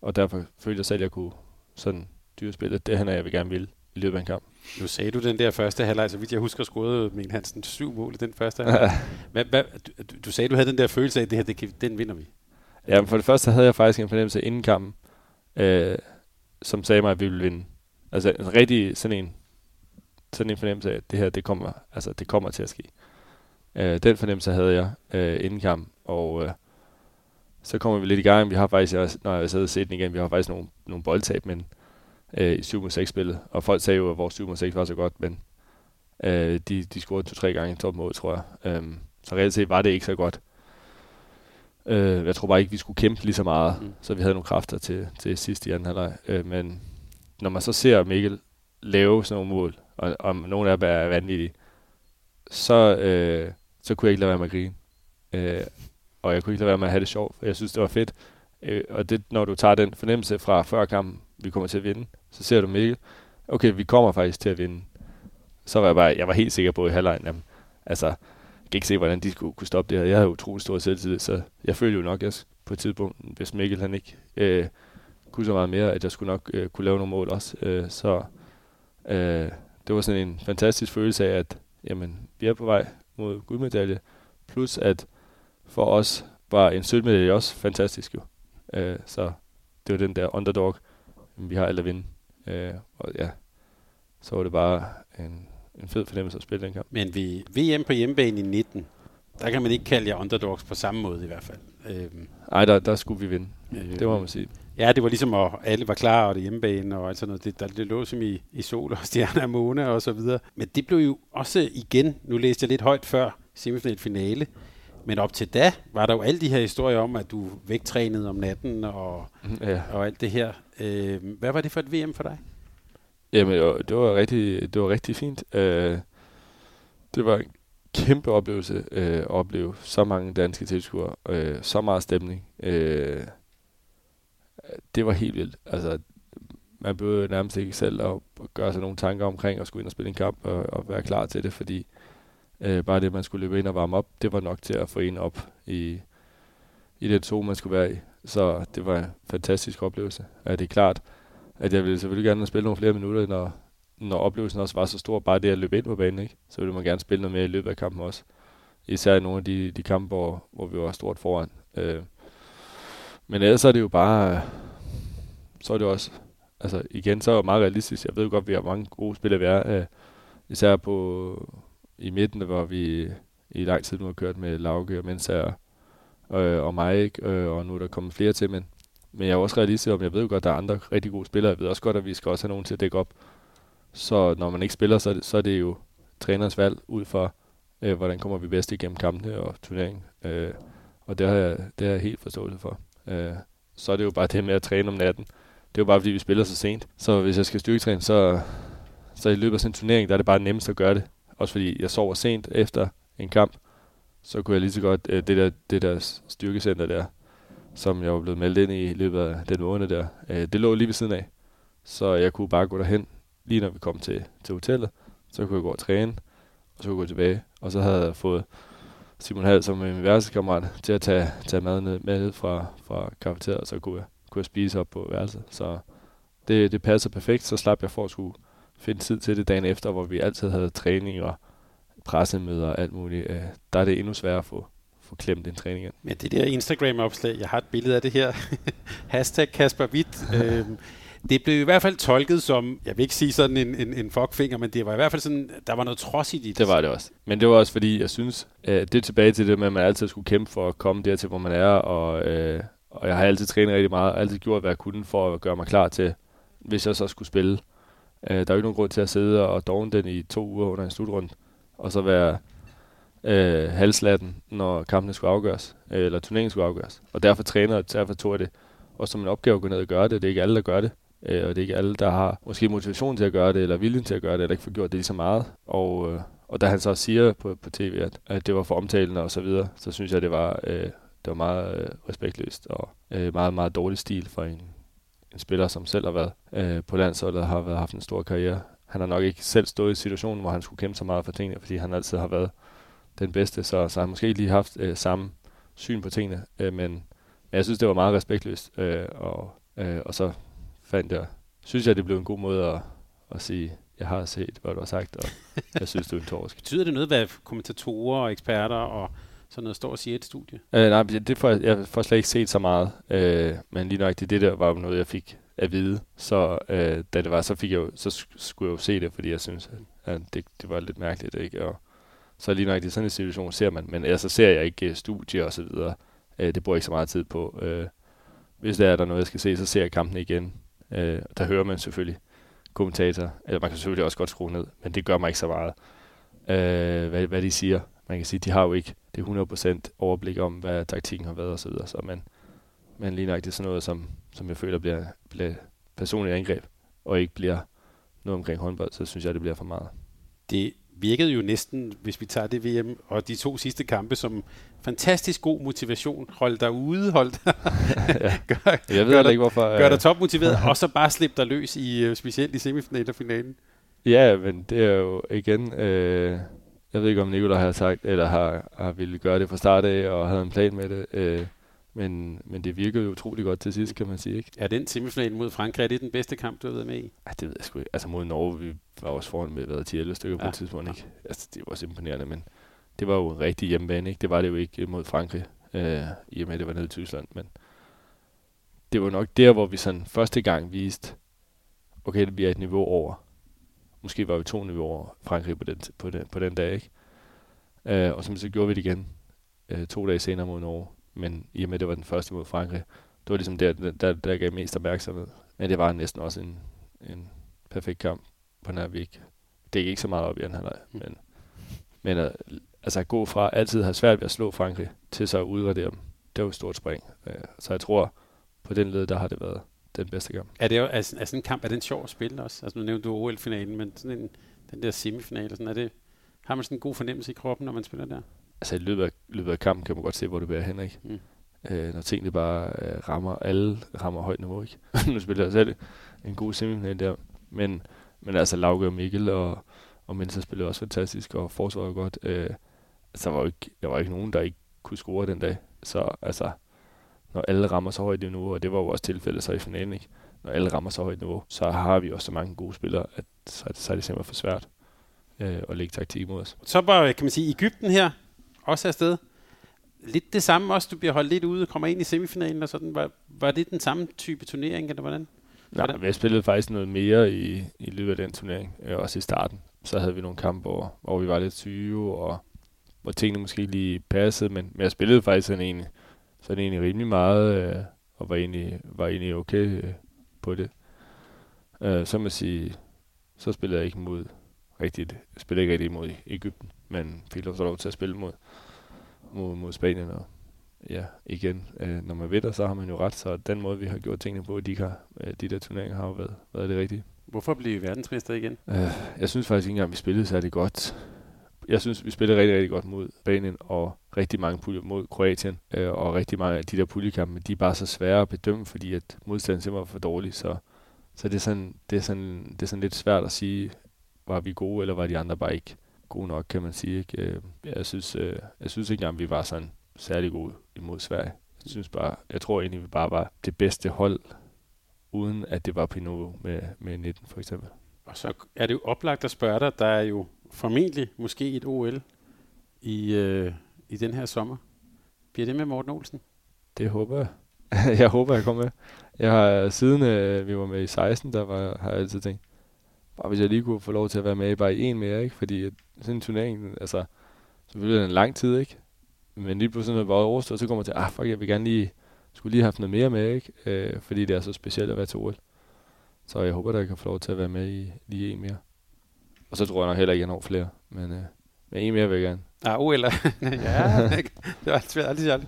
og derfor følte jeg selv, at jeg kunne sådan dyrespille. Det er jeg vil gerne ville i løbet af en kamp. Nu sagde du den der første halvleg, så vidt jeg husker, scorede Mikkel Hansen syv mål i den første halvleg. [LAUGHS] hvad, hvad, du, du, sagde, du havde den der følelse af, at det her, det kan, den vinder vi. Ja, men for det første havde jeg faktisk en fornemmelse inden kampen, øh, som sagde mig, at vi ville vinde. Altså en rigtig sådan en, sådan en fornemmelse af, at det her, det kommer, altså, det kommer til at ske. Øh, den fornemmelse havde jeg øh, inden kampen, og øh, så kommer vi lidt i gang. Vi har faktisk, når jeg sad og set den igen, vi har faktisk nogle, nogle boldtab, men øh, i 7 6 spillet. Og folk sagde jo, at vores 7 6 var så godt, men øh, de, de scorede to-tre gange topmål, tror jeg. Øh, så reelt set var det ikke så godt. Øh, jeg tror bare ikke, vi skulle kæmpe lige så meget, mm. så vi havde nogle kræfter til, til sidst i anden halvleg. Øh, men når man så ser Mikkel lave sådan nogle mål, og, og nogle af dem er vanvittige, så, øh, så kunne jeg ikke lade være med at grine. Øh, og jeg kunne ikke lade være med at have det sjovt, for jeg synes, det var fedt. Øh, og det, når du tager den fornemmelse fra før kampen, vi kommer til at vinde, så ser du Mikkel, okay, vi kommer faktisk til at vinde. Så var jeg bare, jeg var helt sikker på i halvlejen, jamen, altså, jeg kan ikke se, hvordan de skulle kunne stoppe det her. Jeg havde utrolig stor selvtid, så jeg følte jo nok, at på et tidspunkt, hvis Mikkel han ikke øh, kunne så meget mere, at jeg skulle nok øh, kunne lave nogle mål også. Øh, så øh, det var sådan en fantastisk følelse af, at jamen, vi er på vej mod guldmedalje, plus at for os var en sølvmedalje også fantastisk jo. Øh, så det var den der underdog, vi har alt at vinde. Øh, og ja, så var det bare en, en fed fornemmelse at spille den kamp. Men vi VM på hjemmebane i 19, der kan man ikke kalde jer underdogs på samme måde i hvert fald. Nej, der, der skulle vi vinde. Øh, det må man sige. Ja, det var ligesom, at alle var klar, og det hjemmebane og alt sådan noget. Det, der, det lå som i, i sol og [LAUGHS] stjerner og måne og så videre. Men det blev jo også igen, nu læste jeg lidt højt før, semifinal finale. Men op til da var der jo alle de her historier om, at du vægtrænede om natten og, ja. og alt det her. Øh, hvad var det for et VM for dig? Jamen, det var rigtig, det var rigtig fint. Øh, det var en kæmpe oplevelse øh, at opleve så mange danske tilskuere, øh, så meget stemning. Øh, det var helt vildt. Altså, man behøvede nærmest ikke selv at gøre sig nogle tanker omkring at skulle ind og spille en kamp og, og være klar til det, fordi øh, bare det, man skulle løbe ind og varme op, det var nok til at få en op i, i det tog, man skulle være i. Så det var en fantastisk oplevelse. Ja, det er klart, at jeg ville selvfølgelig gerne spille nogle flere minutter, når, når oplevelsen også var så stor. Bare det at løbe ind på banen, ikke? så ville man gerne spille noget mere i løbet af kampen også. Især i nogle af de, de kampe, hvor, hvor vi var stort foran. Øh, men ellers er det jo bare, øh, så er det også, altså igen, så er det meget realistisk. Jeg ved jo godt, at vi har mange gode spillere, vi er, øh, især på, i midten, hvor vi i lang tid nu har kørt med Lauke og Mensager øh, og Mike, øh, og nu er der kommet flere til, men, men jeg er også realistisk om, jeg ved jo godt, at der er andre rigtig gode spillere. Jeg ved også godt, at vi skal også have nogen til at dække op. Så når man ikke spiller, så er det, så er det jo trænerens valg ud fra, øh, hvordan kommer vi bedst igennem kampene og turneringen. Øh, og det har, jeg, det har jeg helt forståelse for. Øh, så er det jo bare det med at træne om natten. Det er jo bare, fordi vi spiller så sent. Så hvis jeg skal styrketræne, så, så i løbet af sådan en turnering, der er det bare nemmest at gøre det. Også fordi jeg sover sent efter en kamp. Så kunne jeg lige så godt, øh, det, der, det der styrkecenter der, som jeg var blevet meldt ind i i løbet af den måned der, øh, det lå lige ved siden af. Så jeg kunne bare gå derhen, lige når vi kom til, til hotellet. Så kunne jeg gå og træne, og så kunne jeg gå tilbage. Og så havde jeg fået Simon Hall som min værelseskammerat til at tage, tage mad ned, med ned fra, fra kafeteriet, og så kunne jeg, kunne jeg spise op på værelset. Så det, det passer perfekt, så slap jeg for at skulle finde tid til det dagen efter, hvor vi altid havde træning og pressemøder og alt muligt. Øh, der er det endnu sværere at få, få klemt en træning ind. Men det der Instagram-opslag, jeg har et billede af det her. [LAUGHS] Hashtag Kasper Witt. Øh, det blev i hvert fald tolket som, jeg vil ikke sige sådan en, en, en fuckfinger, men det var i hvert fald sådan, der var noget trods i det. Det var det også. Men det var også fordi, jeg synes, øh, det er tilbage til det med, at man altid skulle kæmpe for at komme dertil, hvor man er, og, øh, og jeg har altid trænet rigtig meget, og altid gjort, hvad jeg kunne for at gøre mig klar til, hvis jeg så skulle spille. Øh, der er jo ikke nogen grund til at sidde og dogne den i to uger under en slutrunde, og så være øh, halslatten, når kampene skulle afgøres, øh, eller turneringen skulle afgøres. Og derfor træner jeg, derfor tog jeg det også som en opgave at gå ned og gøre det. Det er ikke alle, der gør det. Øh, og det er ikke alle, der har måske motivation til at gøre det, eller viljen til at gøre det, eller ikke får gjort det lige så meget. Og, øh, og da han så siger på, på tv, at, at det var for omtalende og så videre, så synes jeg, det var, øh, det var meget øh, respektløst og øh, meget, meget dårlig stil for en, en spiller, som selv har været øh, på landsholdet og har været, haft en stor karriere. Han har nok ikke selv stået i situationen, hvor han skulle kæmpe så meget for tingene, fordi han altid har været den bedste, så, så har han måske ikke lige haft øh, samme syn på tingene, øh, men, men jeg synes, det var meget respektløst, øh, og, øh, og så fandt jeg, synes jeg, det blev en god måde at, at sige, jeg har set, hvad du har sagt, og jeg synes, du er en torsk. [LAUGHS] Betyder det noget, hvad kommentatorer og eksperter og sådan noget står og siger i et studie? Øh, nej, det får jeg, jeg får slet ikke set så meget, øh, men lige nok det, det der var noget, jeg fik at vide. Så øh, da det var, så, fik jeg jo, så skulle jeg jo se det, fordi jeg synes, at det, det var lidt mærkeligt. Ikke? Og så lige nok i sådan en situation ser man, men ellers så ser jeg ikke studier og så videre. Øh, det bruger jeg ikke så meget tid på. Øh, hvis der er der noget, jeg skal se, så ser jeg kampen igen. Øh, der hører man selvfølgelig kommentator, eller man kan selvfølgelig også godt skrue ned, men det gør mig ikke så meget, øh, hvad, hvad de siger. Man kan sige, de har jo ikke det 100% overblik om, hvad taktikken har været osv., så, så man, men lige nok det er sådan noget, som, som jeg føler bliver, bliver personligt angreb, og ikke bliver noget omkring håndbold, så synes jeg, det bliver for meget. Det virkede jo næsten, hvis vi tager det VM og de to sidste kampe, som fantastisk god motivation. Hold dig ude, hold dig. [LAUGHS] gør, jeg ved gør ikke, hvorfor. Gør dig øh, topmotiveret, [LAUGHS] og så bare slip dig løs, i øh, specielt i semifinalen og finalen. Ja, men det er jo igen... Øh, jeg ved ikke, om Nicolai har sagt, eller har, har ville gøre det fra start af, og havde en plan med det. Øh, men, men det virkede jo utrolig godt til sidst, kan man sige. Ikke? Er den semifinal mod Frankrig, er det den bedste kamp, du har været med i? Ja, det ved jeg sgu ikke. Altså mod Norge, vi var også foran med 10-11 stykker ja. på et tidspunkt. Ikke? Altså, det var også imponerende, men det var jo en rigtig hjemmebane. Ikke? Det var det jo ikke mod Frankrig, øh, i og med, at det var nede i Tyskland. Men det var nok der, hvor vi sådan første gang viste, okay, det bliver et niveau over. Måske var vi to niveauer over Frankrig på den, på den, på den dag. Ikke? Øh, og så gjorde vi det igen øh, to dage senere mod Norge men i og med, at det var den første mod Frankrig, det var ligesom der, der, der gav mest opmærksomhed. Men det var næsten også en, en perfekt kamp på nær ikke. Det gik ikke så meget op i anden halvleg, mm. men, men at, altså at gå fra altid have svært ved at slå Frankrig, til så at udradere dem, det var et stort spring. Øh, så jeg tror, på den led, der har det været den bedste kamp. Er det jo, altså, er sådan en kamp, er den sjov at spille også? Altså nu nævnte du OL-finalen, men sådan en, den der semifinal, sådan, er det, har man sådan en god fornemmelse i kroppen, når man spiller der? Altså i løbet af, løbet af kampen kan man godt se, hvor det bærer hen, ikke? Mm. Øh, når tingene bare øh, rammer, alle rammer højt niveau, ikke? [LAUGHS] nu spiller jeg selv en god semifinal der, men, men altså Lauke og Mikkel og, og Mensa spillede også fantastisk, og forsvaret godt. Øh, altså, der var, jo ikke, der var ikke nogen, der ikke kunne score den dag, så altså, når alle rammer så højt niveau, og det var jo også tilfældet så i finalen, ikke? Når alle rammer så højt niveau, så har vi også så mange gode spillere, at så, så er det simpelthen for svært øh, at lægge taktik mod os. Så bare, kan man sige, Ægypten her, også afsted. Lidt det samme også, du bliver holdt lidt ude og kommer ind i semifinalen og sådan. Var, var det den samme type turnering, eller hvordan? Nej, vi har spillet faktisk noget mere i, i løbet af den turnering, øh, også i starten. Så havde vi nogle kampe, hvor, hvor vi var lidt syge, og hvor tingene måske ikke lige passede, men, men jeg spillede faktisk sådan egentlig, sådan egentlig rimelig meget, øh, og var egentlig, var egentlig okay øh, på det. Øh, så må sige, så spillede jeg ikke mod rigtigt, jeg spillede ikke rigtig mod Ægypten, men fik lov til at spille mod, mod, mod Spanien. Og ja, igen, øh, når man vinder, så har man jo ret. Så den måde, vi har gjort tingene på, de, kan, øh, de der turneringer har jo været, været det rigtige. Hvorfor blive verdensmester igen? Øh, jeg synes faktisk ikke engang, vi spillede særlig godt. Jeg synes, vi spillede rigtig, rigtig godt mod Spanien og rigtig mange puljer mod Kroatien. Øh, og rigtig mange af de der puljekampe, de er bare så svære at bedømme, fordi at modstanden simpelthen var for dårlig. Så, så det, er sådan, det, er sådan, det er sådan lidt svært at sige, var vi gode, eller var de andre bare ikke gode nok, kan man sige. Ikke? Øh, jeg, synes, øh, jeg synes ikke engang, vi var sådan særlig gode imod Sverige. Jeg synes bare, jeg tror egentlig, vi bare var det bedste hold, uden at det var på niveau med, med 19 for eksempel. Og så er det jo oplagt at spørge dig, der er jo formentlig måske et OL i, øh, i den her sommer. Bliver det med Morten Olsen? Det håber jeg. [LAUGHS] jeg håber, jeg kommer med. Jeg har siden øh, vi var med i 16, der var, har jeg altid tænkt, bare hvis jeg lige kunne få lov til at være med bare en mere, ikke? Fordi sådan en turnering, altså, selvfølgelig er det en lang tid, ikke? Men lige pludselig, når det bare overstået, så kommer man til, ah, fuck, jeg vil gerne lige, skulle lige have haft noget mere med, ikke? Øh, fordi det er så specielt at være til OL. Så jeg håber, at jeg kan få lov til at være med i lige en mere. Og så tror jeg nok heller ikke, at jeg når flere. Men, øh, men en mere vil jeg gerne. Ah, OL. [LAUGHS] ja, det var svært, aldrig svært.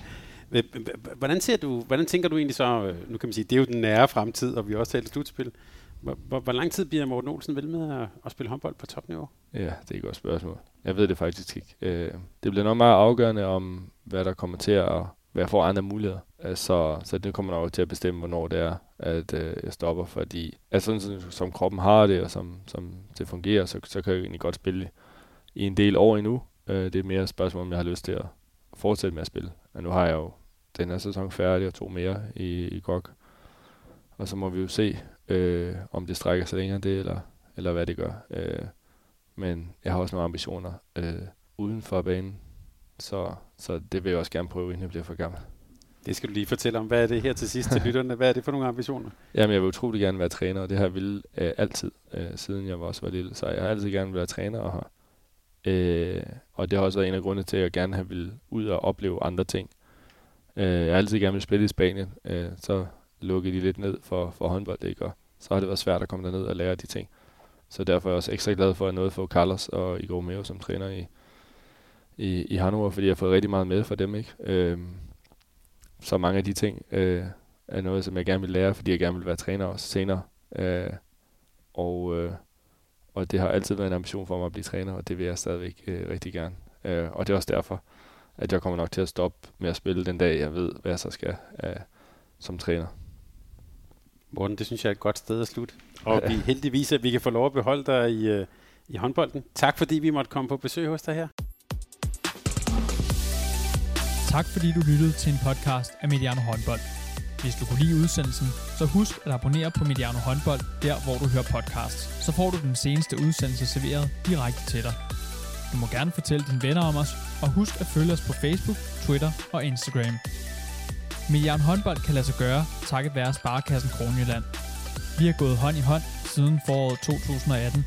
Hvordan, ser du, hvordan tænker du egentlig så, øh, nu kan man sige, det er jo den nære fremtid, og vi har også talt slutspil. Hvor, hvor, hvor lang tid bliver Morten Olsen vel med at, at spille håndbold på topniveau? Ja, det er et godt spørgsmål. jeg ved det faktisk ikke. Øh, det bliver nok meget afgørende om, hvad der kommer til at være for andre muligheder. Øh, så, så det kommer nok til at bestemme, hvornår det er, at øh, jeg stopper. Fordi altså, sådan, som kroppen har det, og som, som det fungerer, så, så kan jeg egentlig godt spille i en del år endnu. Øh, det er mere et spørgsmål, om jeg har lyst til at fortsætte med at spille. Og nu har jeg jo den her sæson færdig og to mere i, i GOG. Og så må vi jo se, øh, om det strækker sig længere det, eller, eller hvad det gør. Øh, men jeg har også nogle ambitioner øh, uden for banen, så, så det vil jeg også gerne prøve, inden jeg bliver for gammel. Det skal du lige fortælle om. Hvad er det her til sidst til [LAUGHS] lytterne? Hvad er det for nogle ambitioner? Jamen, jeg vil utrolig gerne være træner, og det har jeg vil øh, altid, øh, siden jeg var også var lille. Så jeg har altid gerne været træner, og, har, øh, og det har også været en af grundene til, at jeg gerne har vil ud og opleve andre ting. Øh, jeg har altid gerne vil spille i Spanien, øh, så lukkede de lidt ned for, for håndbold, ikke? og så har det været svært at komme derned og lære de ting. Så derfor er jeg også ekstra glad for, at noget for få Carlos og Igor Romeo som træner i, i, i Hannover, fordi jeg har fået rigtig meget med fra dem. ikke. Øh, så mange af de ting øh, er noget, som jeg gerne vil lære, fordi jeg gerne vil være træner også senere. Øh, og, øh, og det har altid været en ambition for mig at blive træner, og det vil jeg stadigvæk øh, rigtig gerne. Øh, og det er også derfor, at jeg kommer nok til at stoppe med at spille den dag, jeg ved, hvad jeg så skal øh, som træner. Morten, det synes jeg er et godt sted at slutte. Og [LAUGHS] vi heldigvis, at vi kan få lov at beholde dig i, øh, i håndbolden. Tak fordi vi måtte komme på besøg hos dig her. Tak fordi du lyttede til en podcast af Mediano Håndbold. Hvis du kunne lide udsendelsen, så husk at abonnere på Mediano Håndbold, der hvor du hører podcasts. Så får du den seneste udsendelse serveret direkte til dig. Du må gerne fortælle dine venner om os, og husk at følge os på Facebook, Twitter og Instagram. Mediano Håndbold kan lade sig gøre, takket være Sparkassen Kronjylland. Vi har gået hånd i hånd siden foråret 2018